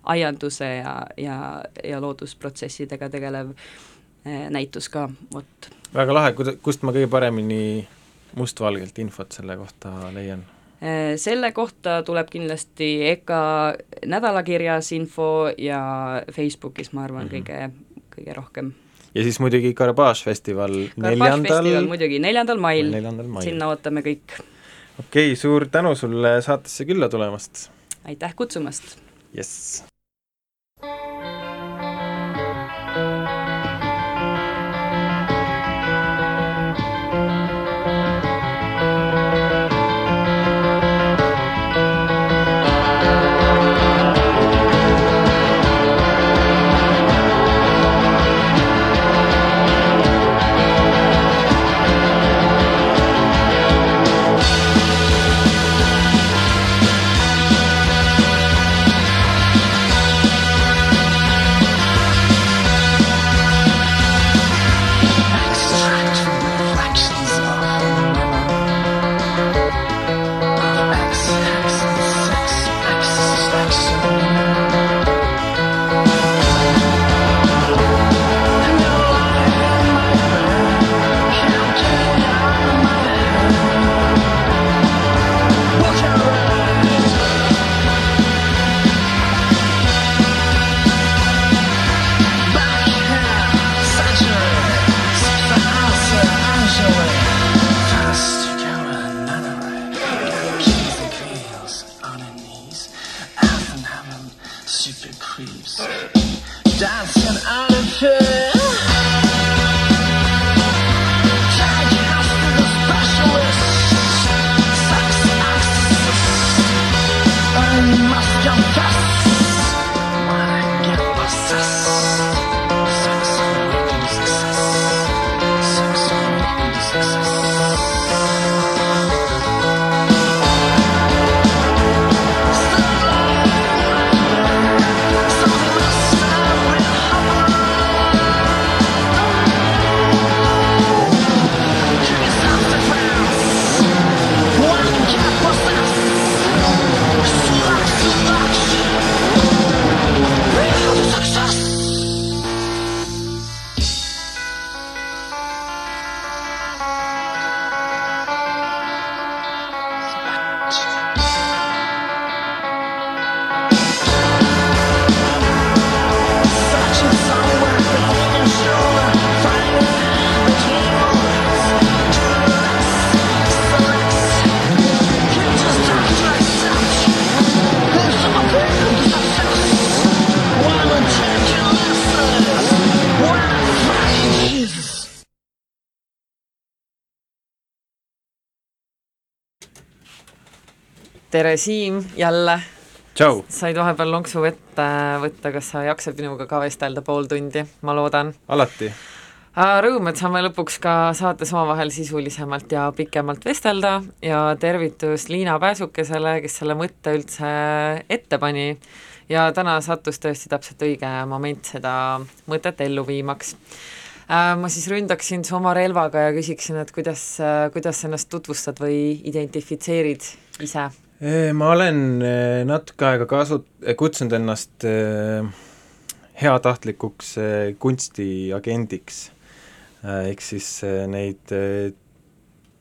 aianduse ja, ja, ja loodusprotsessidega tegelev näitus ka, vot. väga lahe, kust ma kõige paremini mustvalgelt infot selle kohta leian? selle kohta tuleb kindlasti EKA nädalakirjas info ja Facebookis, ma arvan mm, -hmm. kõige kõige rohkem. Ja siis muidugi Garbage festival neljandal muidugi neljandal mail, mail., sinna ootame kõik. okei okay,, suur tänu sulle saatesse külla tulemast! aitäh kutsumast! jess! Tere, Siim, jälle! said vahepeal lonksu vett võtta, kas sa jaksad minuga ka vestelda pool tundi, ma loodan? alati! Rõõm, et saame lõpuks ka saates omavahel sisulisemalt ja pikemalt vestelda ja tervitus Liina Pääsukesele, kes selle mõtte üldse ette pani ja täna sattus tõesti täpselt õige moment seda mõtet ellu viimaks ma siis ründaksin su oma relvaga ja küsiksin, et kuidas, kuidas ennast tutvustad või identifitseerid ise? Ma olen äh, natuke aega kasu-, kutsunud ennast heatahtlikuks kunstiagendiks, ehk siis neid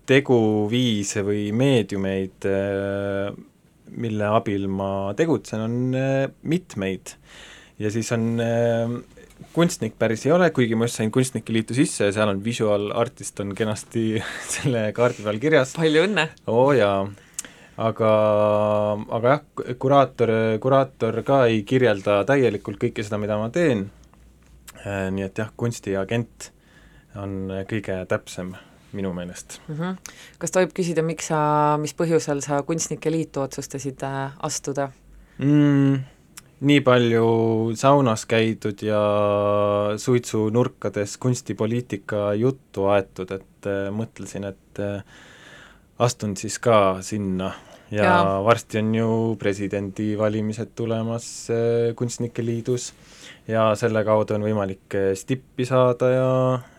teguviise või meediumeid, mille abil ma tegutsen, on mitmeid. ja siis on kunstnik päris ei ole, kuigi ma just sain Kunstnike Liitu sisse ja seal on visual artist on kenasti selle kaardi peal kirjas. palju õnne! oo jaa, aga, aga jah, kuraator, kuraator ka ei kirjelda täielikult kõike seda, mida ma teen, äh, nii et jah, kunstiagent on kõige täpsem minu meelest mm. -hmm. kas tohib küsida, miks sa, mis põhjusel sa Kunstnike Liitu otsustasid äh, astuda mm,? nii palju saunas käidud ja suitsunurkades kunstipoliitika juttu aetud, et äh, mõtlesin, et äh, astun siis ka sinna ja, ja varsti on ju presidendivalimised tulemas äh, Kunstnike Liidus ja selle kaudu on võimalik äh, stippi saada ja,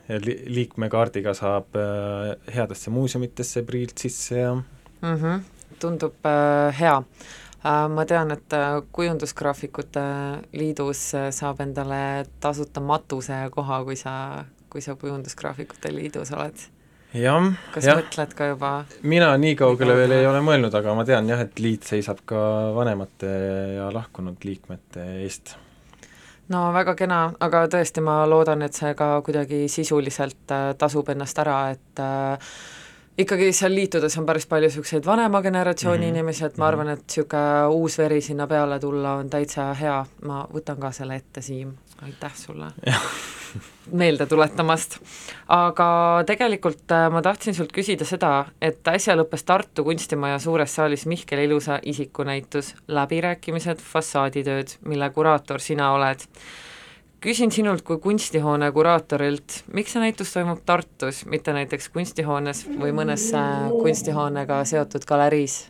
ja li-, liikmekaardiga saab äh, headesse muuseumitesse priilt sisse ja mm -hmm. tundub äh, hea ma tean, et Kujundusgraafikute Liidus saab endale tasuta matuse koha, kui sa, kui sa Kujundusgraafikute Liidus oled. Jah, kas jah. mõtled ka juba? Mina nii kaugele veel ei ole mõelnud, aga ma tean jah, et liit seisab ka vanemate ja lahkunud liikmete eest. No väga kena, aga tõesti, ma loodan, et see ka kuidagi sisuliselt tasub ennast ära, et äh, ikkagi seal liitudes on päris palju niisuguseid vanema generatsiooni mm -hmm. inimesi, et ma arvan, et niisugune uus veri sinna peale tulla on täitsa hea, ma võtan ka selle ette, Siim, aitäh sulle meelde tuletamast. aga tegelikult äh, ma tahtsin sult küsida seda, et äsja lõppes Tartu kunstimaja suures saalis Mihkel Ilusa isikunäitus Läbirääkimised fassaaditööd, mille kuraator sina oled küsin sinult kui kunstihoone kuraatorilt, miks see näitus toimub Tartus, mitte näiteks kunstihoones või mõnes äh, kunstihoonega seotud galeriis?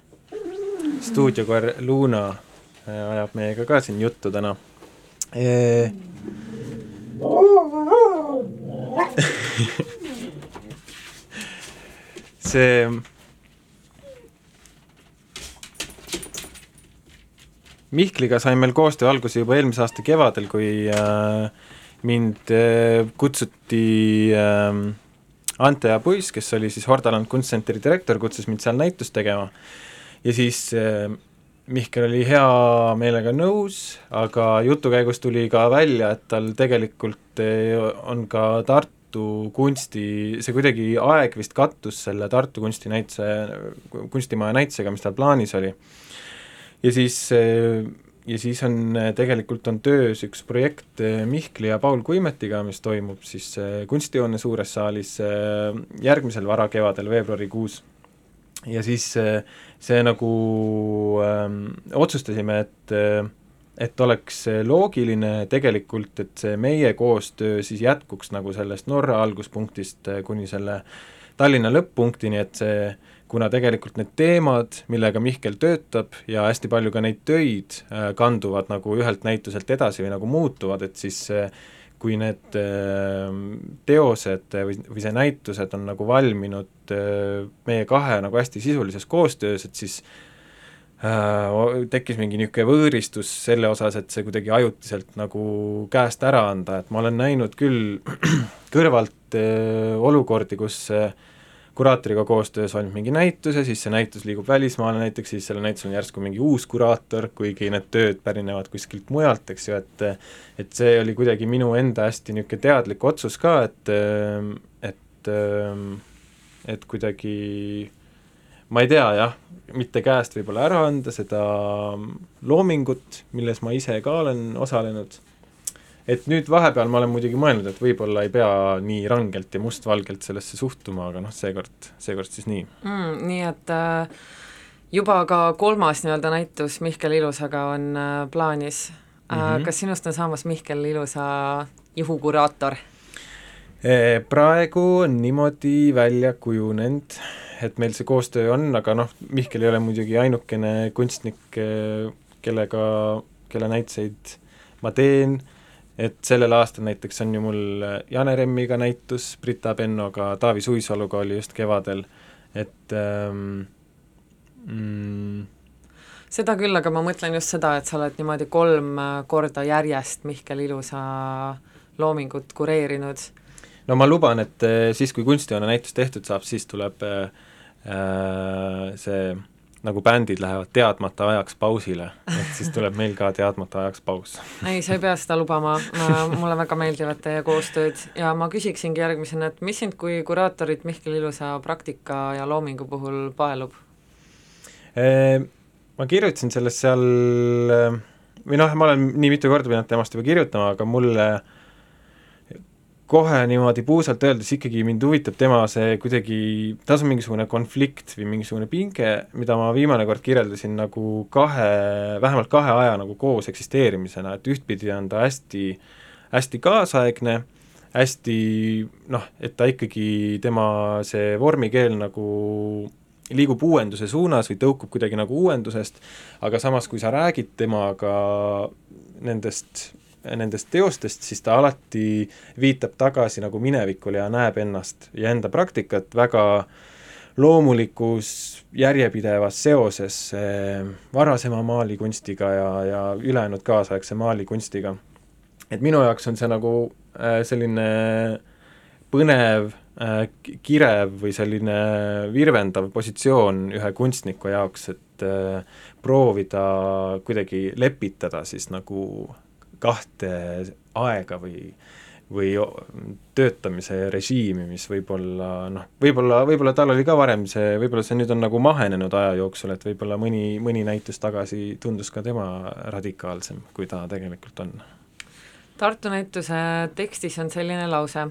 stuudiokoer Luna äh, ajab meiega ka siin juttu täna e.... see Mihkliga sai meil koostöö alguse juba eelmise aasta kevadel, kui äh, mind äh, kutsuti äh, Ante ja Puiss, kes oli siis Hordaland Kunstcenteri direktor, kutsus mind seal näitust tegema. Ja siis äh, Mihkel oli hea meelega nõus, aga jutu käigus tuli ka välja, et tal tegelikult on ka Tartu kunsti, see kuidagi aeg vist kattus selle Tartu kunstinäituse, kunstimaja näitusega, mis tal plaanis oli ja siis ja siis on, tegelikult on töös üks projekt Mihkli ja Paul Kuimetiga, mis toimub siis eh, kunstihoone suures saalis eh, järgmisel varakevadel, veebruarikuus. Ja siis see nagu öö, otsustasime, et et oleks loogiline tegelikult, et see meie koostöö siis jätkuks nagu sellest Norra alguspunktist kuni selle Tallinna lõpp-punktini, et see kuna tegelikult need teemad, millega Mihkel töötab ja hästi palju ka neid töid kanduvad nagu ühelt näituselt edasi või nagu muutuvad, et siis äh, kui need äh, teosed või, või see näitused on nagu valminud meie kahe nagu hästi sisulises koostöös, et siis tekkis mingi niisugune võõristus selle osas, et see kuidagi ajutiselt nagu käest ära anda, et ma olen näinud küll kõrvalt olukordi, kus äh, kuraatoriga koostöös valmib mingi näitus ja siis see näitus liigub välismaale näiteks, siis sellel näitusel on järsku mingi uus kuraator, kuigi need tööd pärinevad kuskilt mujalt, eks ju, et et see oli kuidagi minu enda hästi niisugune teadlik otsus ka, et et et kuidagi ma ei tea jah, mitte käest võib-olla ära anda seda loomingut, milles ma ise ka olen osalenud et nüüd vahepeal ma olen muidugi mõelnud, et võib-olla ei pea nii rangelt ja mustvalgelt sellesse suhtuma, aga noh, seekord, seekord siis nii mm,. Nii et äh, juba ka kolmas nii-öelda näitus Mihkel Ilusaga on äh, plaanis mm. Mhm. -hmm. kas sinust on saamas Mihkel Ilusa juhukuraator? Praegu on niimoodi välja kujunenud, et meil see koostöö on, aga noh, Mihkel ei ole muidugi ainukene kunstnik, kellega, kelle näituseid ma teen, et sellel aastal näiteks on ju mul Jane Remmiga näitus, Brita Pennoga, Taavi Suisaluga oli just kevadel, et ähm, mm, seda küll, aga ma mõtlen just seda, et sa oled niimoodi kolm korda järjest Mihkel Ilusa loomingut kureerinud. no ma luban, et eh, siis, kui kunstihoone näitus tehtud saab, siis tuleb äh, see nagu bändid lähevad teadmata ajaks pausile, et siis tuleb meil ka teadmata ajaks paus. ei, sa ei pea seda lubama, mulle väga meeldivad teie koostööd ja ma küsiksingi järgmisena, et mis sind kui kuraatorit Mihkel Ilusa praktika ja loomingu puhul paelub? Ma kirjutasin sellest seal, või noh, ma olen nii mitu korda pidanud temast juba kirjutama, aga mulle kohe niimoodi puusalt öeldes ikkagi mind huvitab tema see kuidagi, tas on mingisugune konflikt või mingisugune pinge, mida ma viimane kord kirjeldasin nagu kahe, vähemalt kahe aja nagu koos eksisteerimisena, et ühtpidi on ta hästi, hästi kaasaegne, hästi noh, et ta ikkagi, tema see vormikeel nagu liigub uuenduse suunas või tõukub kuidagi nagu uuendusest, aga samas, kui sa räägid temaga nendest nendest teostest, siis ta alati viitab tagasi nagu minevikule ja näeb ennast ja enda praktikat väga loomulikus järjepidevas seoses eh, varasema maalikunstiga ja, ja ülejäänud kaasaegse maalikunstiga. et minu jaoks on see nagu äh, selline põnev äh,, kirev või selline virvendav positsioon ühe kunstniku jaoks, et proovida kuidagi lepitada siis nagu kahte aega või või töötamise režiimi, mis võib-olla noh, võib-olla, võib-olla tal oli ka varem see, võib-olla see nüüd on nagu mahenenud aja jooksul, et võib-olla mõni, mõni näitus tagasi tundus ka tema radikaalsem, kui ta tegelikult on. Tartu näituse tekstis on selline lause,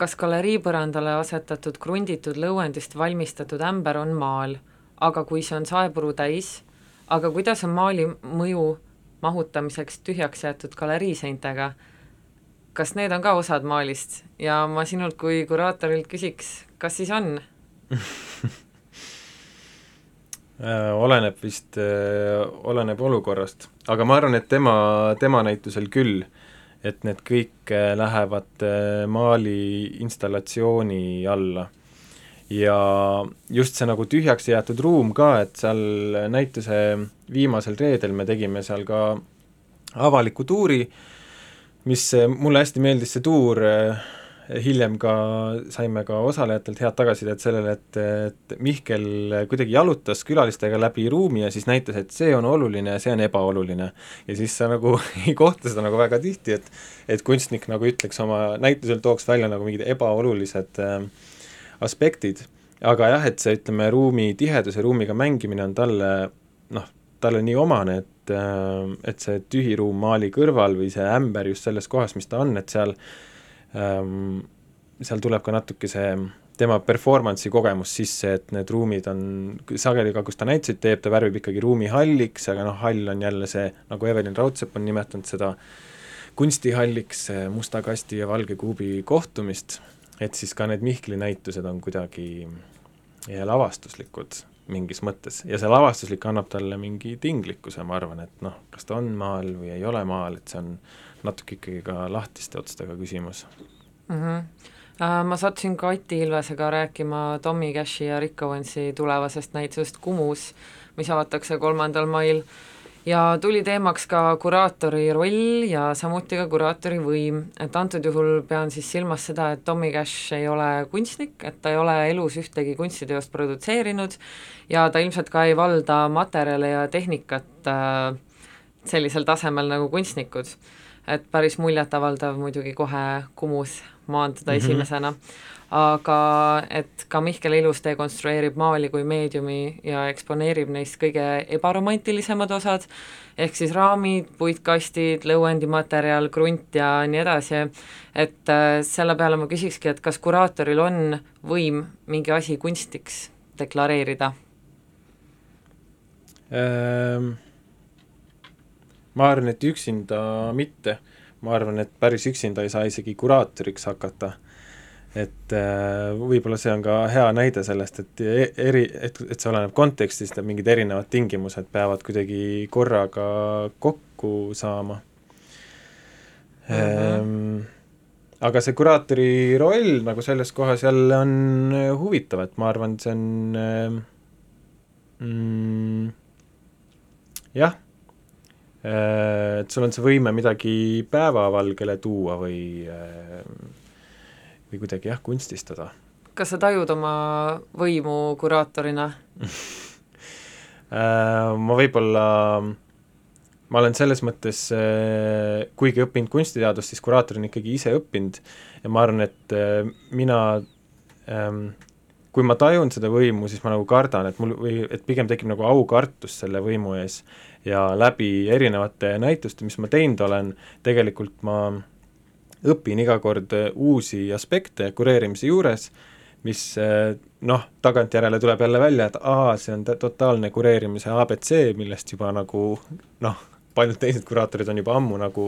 kas galerii põrandale asetatud krunditud lõuendist valmistatud ämber on maal, aga kui see on saepuru täis, aga kuidas on maali mõju mahutamiseks tühjaks jäetud galeriiseintega. kas need on ka osad maalist? ja ma sinult kui kuraatorilt küsiks, kas siis on? Äh, oleneb vist, äh, oleneb olukorrast, aga ma arvan, et tema, tema näitusel küll, et need kõik äh, lähevad maali installatsiooni alla ja just see nagu tühjaks jäetud ruum ka, et seal näituse viimasel reedel me tegime seal ka avaliku tuuri, mis mulle hästi meeldis, see tuur, hiljem ka saime ka osalejatelt head tagasisidet sellele, et, et Mihkel kuidagi jalutas külalistega läbi ruumi ja siis näitas, et see on oluline ja see on ebaoluline. ja siis sa nagu ei kohta seda nagu väga tihti, et et kunstnik nagu ütleks oma, näitusel tooks välja nagu mingid ebaolulised äh, aspektid, aga jah, et see, ütleme, ruumi tihedus ja ruumiga mängimine on talle noh, talle nii omane, et, äh, et see tühi ruum maali kõrval või see ämber just selles kohas, mis ta on, et seal ähm, seal tuleb ka natuke see tema performance'i kogemus sisse, et need ruumid on, sageli ka, kus ta näituseid teeb, ta värvib ikkagi ruumi halliks, aga noh, hall on jälle see, nagu Evelin Raudsepp on nimetanud seda kunstihalliks, musta kasti ja valge kuubi kohtumist et siis ka need Mihkli näitused on kuidagi lavastuslikud mingis mõttes ja see lavastuslik annab talle mingi tinglikkuse, ma arvan, et noh, kas ta on maal või ei ole maal, et see on natuke ikkagi ka lahtiste otstega küsimus mm. -hmm. Ma sattusin Kati Ilvesega rääkima Tommy Cashi ja Rick Owensi tulevasest näitusest Kumus, mis avatakse kolmandal mail ja tuli teemaks ka kuraatori roll ja samuti ka kuraatori võim, et antud juhul pean siis silmas seda, et Tommy Cash ei ole kunstnik, et ta ei ole elus ühtegi kunstiteost produtseerinud ja ta ilmselt ka ei valda materjale ja tehnikat äh, sellisel tasemel nagu kunstnikud. et päris muljetavaldav muidugi kohe Kumus maanduda mm -hmm. esimesena aga et ka Mihkel Ilus dekonstrueerib maali kui meediumi ja eksponeerib neist kõige ebaromantilisemad osad, ehk siis raamid, puitkastid, lõuendimaterjal, krunt ja nii edasi, et äh, selle peale ma küsikski, et kas kuraatoril on võim mingi asi kunstiks deklareerida? Ehm, ma arvan, et üksinda mitte, ma arvan, et päris üksinda ei saa isegi kuraatoriks hakata. Et äh, võib-olla see on ka hea näide sellest, et e-, eri, et, et see oleneb kontekstist ja mingid erinevad tingimused peavad kuidagi korraga kokku saama mm. -hmm. Aga see kuraatori roll nagu selles kohas jälle on huvitav, et ma arvan, et see on mm, jah Äh, et sul on see võime midagi päevavalgele tuua või, äh, või kuidagi jah, kunstistada. kas sa tajud oma võimu kuraatorina äh, ma võib-olla, ma olen selles mõttes, kuigi õppinud kunstiteadust, siis kuraatorina ikkagi ise õppinud ja ma arvan, et mina ähm, kui ma tajun seda võimu, siis ma nagu kardan, et mul või et pigem tekib nagu aukartus selle võimu ees ja läbi erinevate näituste, mis ma teinud olen, tegelikult ma õpin iga kord uusi aspekte kureerimise juures, mis noh, tagantjärele tuleb jälle välja, et aa, see on totaalne kureerimise abc, millest juba nagu noh, paljud teised kuraatorid on juba ammu nagu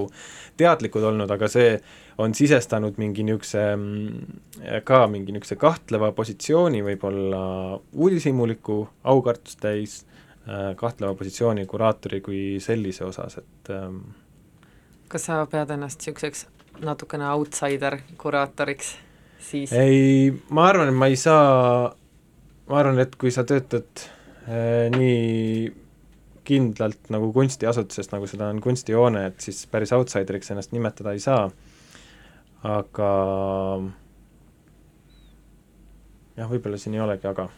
teadlikud olnud, aga see on sisestanud mingi niisuguse ka mingi niisuguse kahtleva positsiooni, võib-olla uudishimuliku aukartust täis Äh, kahtleva positsiooni kuraatori kui sellise osas, et ähm, kas sa pead ennast niisuguseks natukene outsider kuraatoriks siis? ei, ma arvan, et ma ei saa, ma arvan, et kui sa töötad äh, nii kindlalt nagu kunstiasutuses, nagu seda on kunstihoone, et siis päris outsideriks ennast nimetada ei saa, aga jah, võib-olla siin ei olegi aga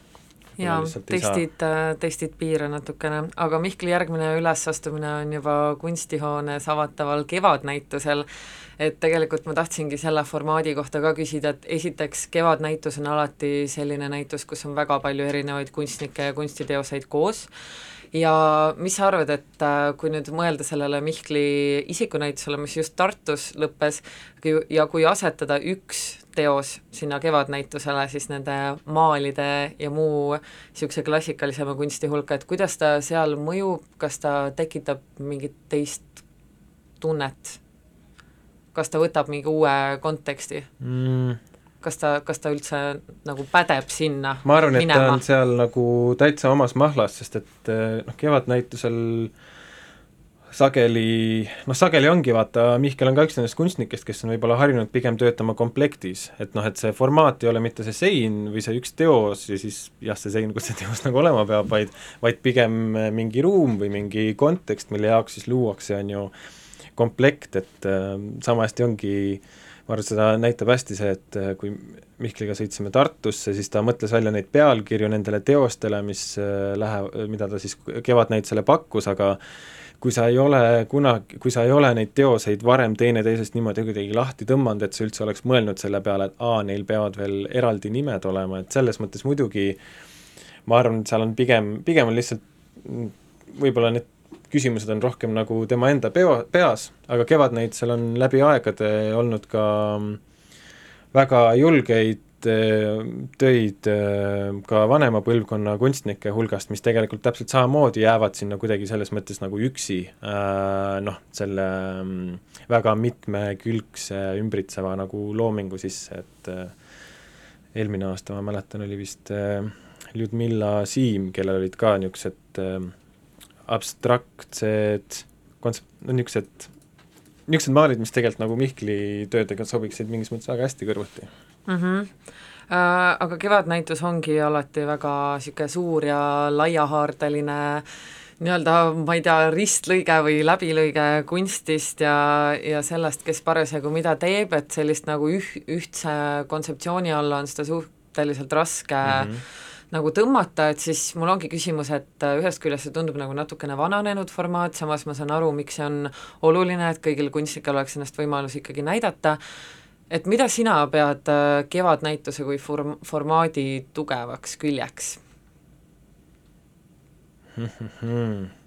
jaa, testid, äh, testid piire natukene, aga Mihkli järgmine ülesastumine on juba kunstihoones avataval Kevadnäitusel, et tegelikult ma tahtsingi selle formaadi kohta ka küsida, et esiteks Kevadnäitus on alati selline näitus, kus on väga palju erinevaid kunstnikke ja kunstiteoseid koos, ja mis sa arvad, et äh, kui nüüd mõelda sellele Mihkli isikunäitusele, mis just Tartus lõppes, ja kui asetada üks teos sinna kevadnäitusele siis nende maalide ja muu niisuguse klassikalisema kunsti hulka, et kuidas ta seal mõjub, kas ta tekitab mingit teist tunnet? Kas ta võtab mingi uue konteksti mm.? kas ta, kas ta üldse nagu pädeb sinna ma arvan, et minema? ta on seal nagu täitsa omas mahlas, sest et noh, kevadnäitusel sageli, noh sageli ongi vaata, Mihkel on ka üks nendest kunstnikest, kes on võib-olla harjunud pigem töötama komplektis, et noh, et see formaat ei ole mitte see sein või see üks teos ja siis jah, see sein, kus see teos nagu olema peab, vaid vaid pigem mingi ruum või mingi kontekst, mille jaoks siis luuakse, on ju, komplekt, et äh, sama hästi ongi ma arvan, et seda näitab hästi see, et äh, kui Mihkliga sõitsime Tartusse, siis ta mõtles välja neid pealkirju nendele teostele, mis äh, lähe-, mida ta siis Kevadnäitusele pakkus, aga kui sa ei ole kunagi, kui sa ei ole neid teoseid varem teineteisest niimoodi kuidagi lahti tõmmanud, et sa üldse oleks mõelnud selle peale, et aa, neil peavad veel eraldi nimed olema, et selles mõttes muidugi ma arvan, et seal on pigem, pigem on lihtsalt võib-olla need küsimused on rohkem nagu tema enda peo, peas, aga Kevadnäitusel on läbi aegade olnud ka väga julgeid äh, töid äh, ka vanema põlvkonna kunstnike hulgast, mis tegelikult täpselt samamoodi jäävad sinna kuidagi selles mõttes nagu üksi äh, noh, selle mm, väga mitmekülgse ümbritseva nagu loomingu sisse, et eelmine aasta ma mäletan, oli vist Ljudmilla Siim, kellel olid ka niisugused abstraktsed kontsept-, no niisugused, niisugused maalid, mis tegelikult nagu Mihkli töödega sobiksid mingis mõttes väga hästi kõrvuti mm. -hmm. Äh, aga Kevadnäitus ongi alati väga niisugune suur ja laiahaardeline nii-öelda, ma ei tea, ristlõige või läbilõige kunstist ja, ja sellest, kes parasjagu mida teeb, et sellist nagu üh-, ühtse kontseptsiooni alla on seda suhteliselt raske mm -hmm nagu tõmmata, et siis mul ongi küsimus, et äh, ühest küljest see tundub nagu natukene vananenud formaat, samas ma saan aru, miks see on oluline, et kõigil kunstnikel oleks ennast võimalus ikkagi näidata, et mida sina pead äh, Kevadnäituse kui form-, formaadi tugevaks küljeks?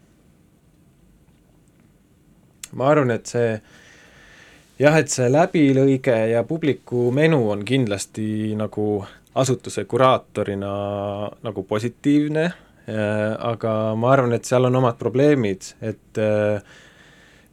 Ma arvan, et see jah, et see läbilõige ja publiku menu on kindlasti nagu asutuse kuraatorina nagu positiivne, aga ma arvan, et seal on omad probleemid, et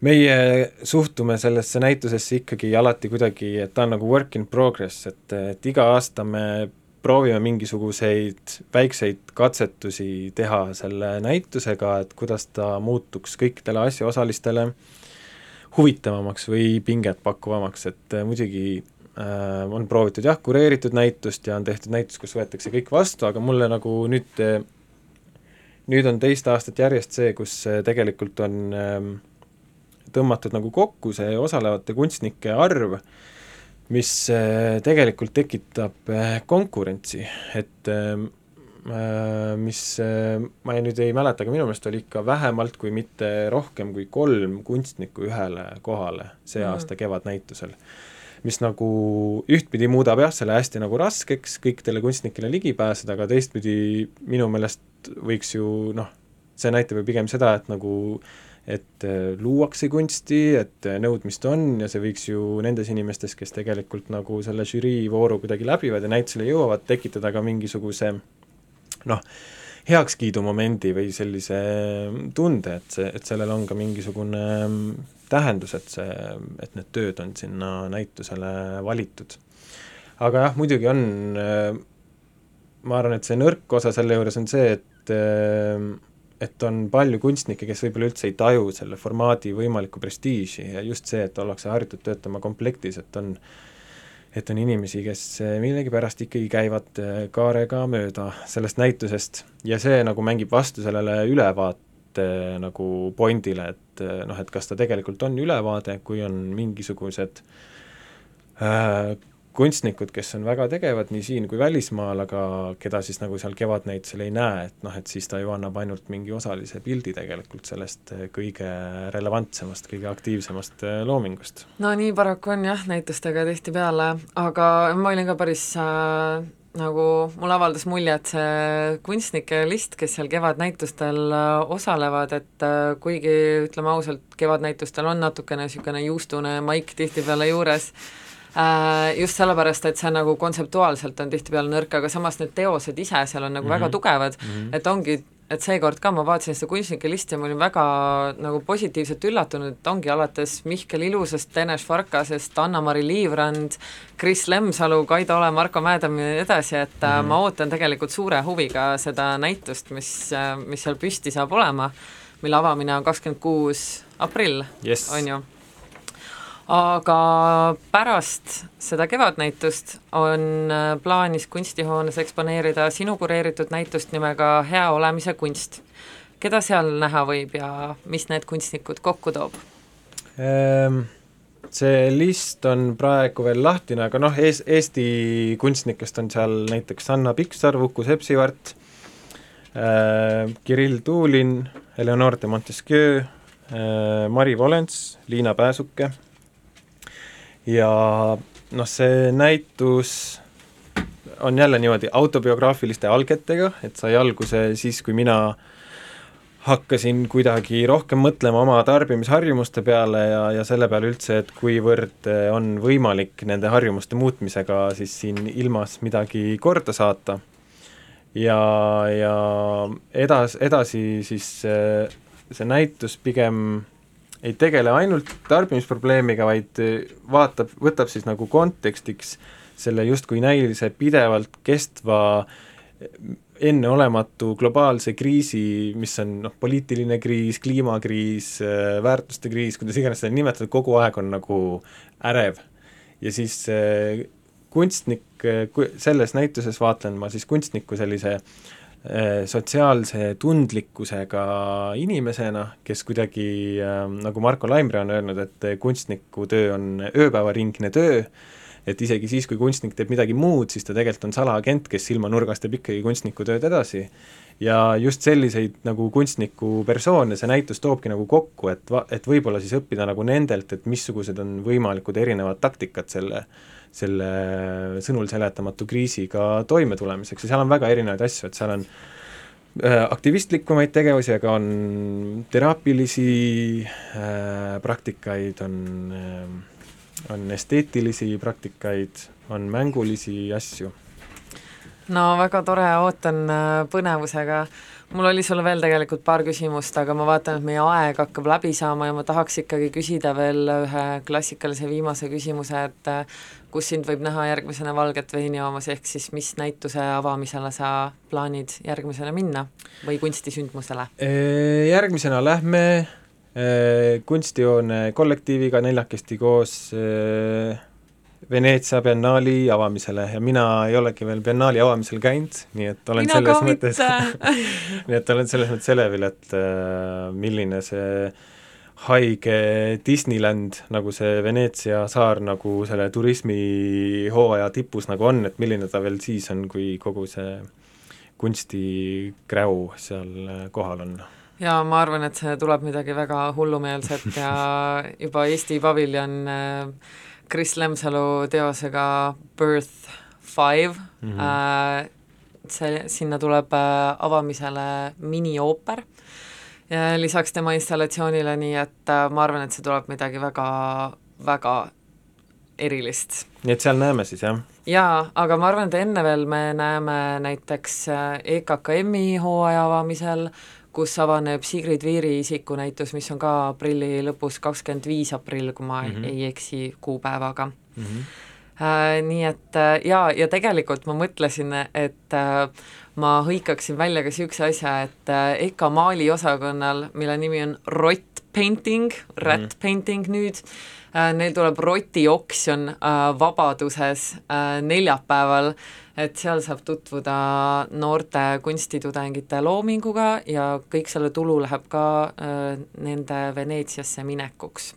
meie suhtume sellesse näitusesse ikkagi alati kuidagi, et ta on nagu work in progress, et, et iga aasta me proovime mingisuguseid väikseid katsetusi teha selle näitusega, et kuidas ta muutuks kõikidele asjaosalistele huvitavamaks või pinget pakkuvamaks, et muidugi äh, on proovitud jah, kureeritud näitust ja on tehtud näitus, kus võetakse kõik vastu, aga mulle nagu nüüd, nüüd on teist aastat järjest see, kus tegelikult on äh, tõmmatud nagu kokku see osalevate kunstnike arv, mis äh, tegelikult tekitab äh, konkurentsi, et äh, mis ma nüüd ei mäleta, aga minu meelest oli ikka vähemalt, kui mitte rohkem kui kolm kunstnikku ühele kohale see mm. aasta kevadnäitusel. mis nagu ühtpidi muudab jah, selle hästi nagu raskeks kõikidele kunstnikele ligi pääseda, aga teistpidi minu meelest võiks ju noh, see näitab ju pigem seda, et nagu äh, et äh, luuakse kunsti, et äh, nõudmist on ja see võiks ju nendes inimestes, kes tegelikult nagu selle žürii vooru kuidagi läbivad ja näitusele jõuavad, tekitada ka mingisuguse noh, heakskiidumomendi või sellise tunde, et see, et sellel on ka mingisugune mm, tähendus, et see, et need tööd on sinna näitusele valitud. aga jah, muidugi on, äh, ma arvan, et see nõrk osa selle juures on see, et et on palju kunstnikke, kes võib-olla üldse ei taju selle formaadi võimalikku prestiiži ja just see, et ollakse harjutud töötama komplektis, et on et on inimesi, kes millegipärast ikkagi käivad äh, kaarega mööda sellest näitusest. Ja see nagu mängib vastu sellele ülevaate nagu pointile, et noh, et kas ta tegelikult on ülevaade, kui on mingisugused äh, kunstnikud, kes on väga tegevad nii siin kui välismaal, aga keda siis nagu seal Kevadnäitusel ei näe, et noh, et siis ta ju annab ainult mingi osalise pildi tegelikult sellest eh, kõige relevantsemast, kõige aktiivsemast eh, loomingust. no nii paraku on jah, näitustega tihtipeale, aga ma olin ka päris äh, nagu mulle avaldas mulje, et see kunstnike list, kes seal kevadnäitustel äh, osalevad, et äh, kuigi ütleme ausalt, kevadnäitustel on natukene niisugune juustune maik tihtipeale juures, just sellepärast, et see nagu kontseptuaalselt on tihtipeale nõrk, aga samas need teosed ise seal on nagu mm -hmm. väga mhm. tugevad mm, -hmm. et ongi, et seekord ka ma vaatasin seda kunstnike listi ja ma olin väga nagu positiivselt üllatunud, et ongi alates Mihkel Ilusast, Tenes Farkasest, Anna-Mari Liivrand, Kris Lemsalu, Kaido Ole, Marko Mäedam ja nii edasi, et mm -hmm. ma ootan tegelikult suure huviga seda näitust, mis, äh, mis seal püsti saab olema, mille avamine on kakskümmend kuus aprill yes., on ju aga pärast seda kevadnäitust on äh, plaanis kunstihoones eksponeerida sinu kureeritud näitust nimega Hea olemise kunst. keda seal näha võib ja mis need kunstnikud kokku toob? Ehm, see list on praegu veel lahtine, aga noh, ees, Eesti kunstnikest on seal näiteks Anna Piksaar, Uku Sepsivart, ehm, Kirill Tuulin, Eleonore de Montesquieu, ehm, Mari Volens, Liina Pääsuke ja noh, see näitus on jälle niimoodi autobiograafiliste algetega, et sai alguse siis, kui mina hakkasin kuidagi rohkem mõtlema oma tarbimisharjumuste peale ja, ja selle peale üldse, et kuivõrd on võimalik nende harjumuste muutmisega siis siin ilmas midagi korda saata. ja, ja edas, edasi siis see, see näitus pigem ei tegele ainult tarbimisprobleemiga, vaid eh, vaatab, võtab siis nagu kontekstiks selle justkui näilise pidevalt kestva eh, enneolematu globaalse kriisi, mis on noh, poliitiline kriis, kliimakriis, eh, väärtuste kriis, kuidas iganes seda nimetada, kogu aeg on nagu ärev. ja siis kunstnik, selles näituses vaatlen ma siis kunstniku sellise äh, sotsiaalse tundlikkusega inimesena, kes kuidagi äh,, nagu Marko Laimre on öelnud, et kunstniku töö on ööpäevaringne töö, et isegi siis, kui kunstnik teeb midagi muud, siis ta tegelikult on salaagent, kes silmanurgas teeb ikkagi kunstniku tööd edasi. ja just selliseid nagu kunstniku persoone see näitus toobki nagu kokku, et va-, et võib-olla siis õppida nagu nendelt, et missugused on võimalikud erinevad taktikad selle selle sõnul seletamatu kriisiga toimetulemiseks ja seal on väga erinevaid asju, et seal on äh, aktivistlikumaid tegevusi, aga on teraapilisi äh, praktikaid, on äh,, on esteetilisi praktikaid, on mängulisi asju. no väga tore, ootan äh, põnevusega mul oli sulle veel tegelikult paar küsimust, aga ma vaatan, et meie aeg hakkab läbi saama ja ma tahaks ikkagi küsida veel ühe klassikalise viimase küsimuse, et äh, kus sind võib näha järgmisena valget veini joomas, ehk siis mis näituse avamisele sa plaanid järgmisena minna või kunstisündmusele? Järgmisena lähme kunstihoone kollektiiviga neljakesti koos Veneetsia biennaali avamisele ja mina ei olegi veel biennaali avamisel käinud, nii et olen mina selles mõttes nii et olen selles mõttes elevil, et äh, milline see haige Disneyland, nagu see Veneetsia saar nagu selle turismihooaja tipus nagu on, et milline ta veel siis on, kui kogu see kunstikräu seal kohal on jaa, ma arvan, et see tuleb midagi väga hullumeelset ja juba Eesti paviljon äh, Kris Lemsalu teosega Birth Five mm, -hmm. äh, see, sinna tuleb äh, avamisele miniooper lisaks tema installatsioonile, nii et äh, ma arvan, et see tuleb midagi väga, väga erilist. nii et seal näeme siis, jah? jaa, aga ma arvan, et enne veel me näeme näiteks äh, EKKM-i hooaja avamisel kus avaneb Sigrid Viiri isikunäitus, mis on ka aprilli lõpus, kakskümmend viis aprill, kui ma mm -hmm. ei eksi kuupäevaga mm. -hmm. Äh, nii et äh, jaa, ja tegelikult ma mõtlesin, et äh, ma hõikaksin välja ka niisuguse asja, et EKA maaliosakonnal, mille nimi on Rott Painting, Rat -hmm. Painting nüüd neil tuleb rotioksjon äh, Vabaduses neljapäeval et seal saab tutvuda noorte kunstitudengite loominguga ja kõik selle tulu läheb ka nende Veneetsiasse minekuks.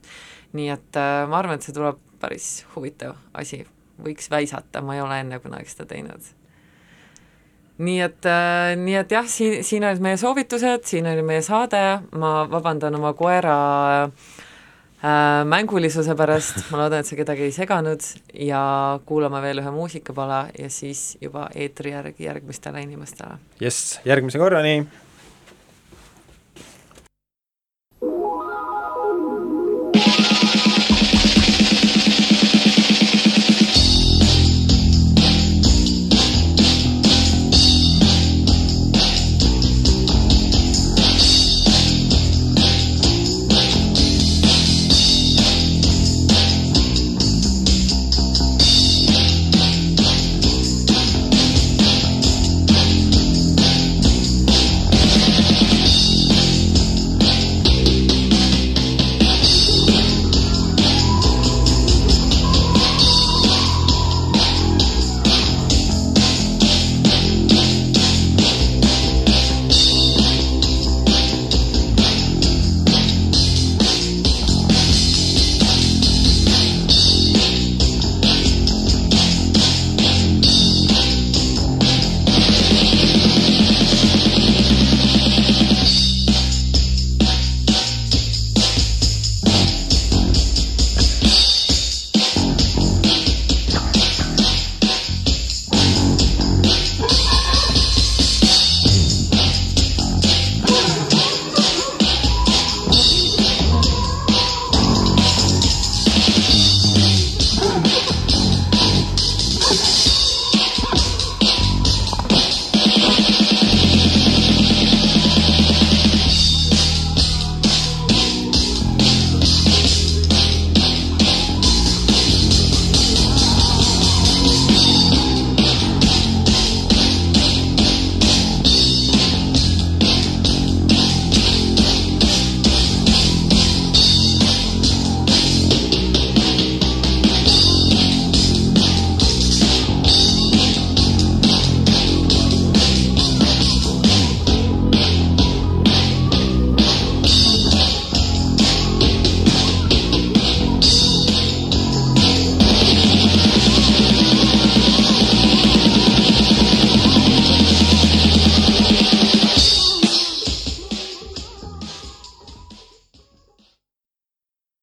nii et ma arvan, et see tuleb päris huvitav asi, võiks väisata, ma ei ole enne kunagi seda teinud. Nii et äh,, nii et jah, siin, siin olid meie soovitused, siin oli meie saade, ma vabandan oma koera äh, mängulisuse pärast, ma loodan, et see kedagi ei seganud. Ja kuulame veel ühe muusikapala ja siis juba eetri järgi järgmistele inimestele. jess, järgmise korrani!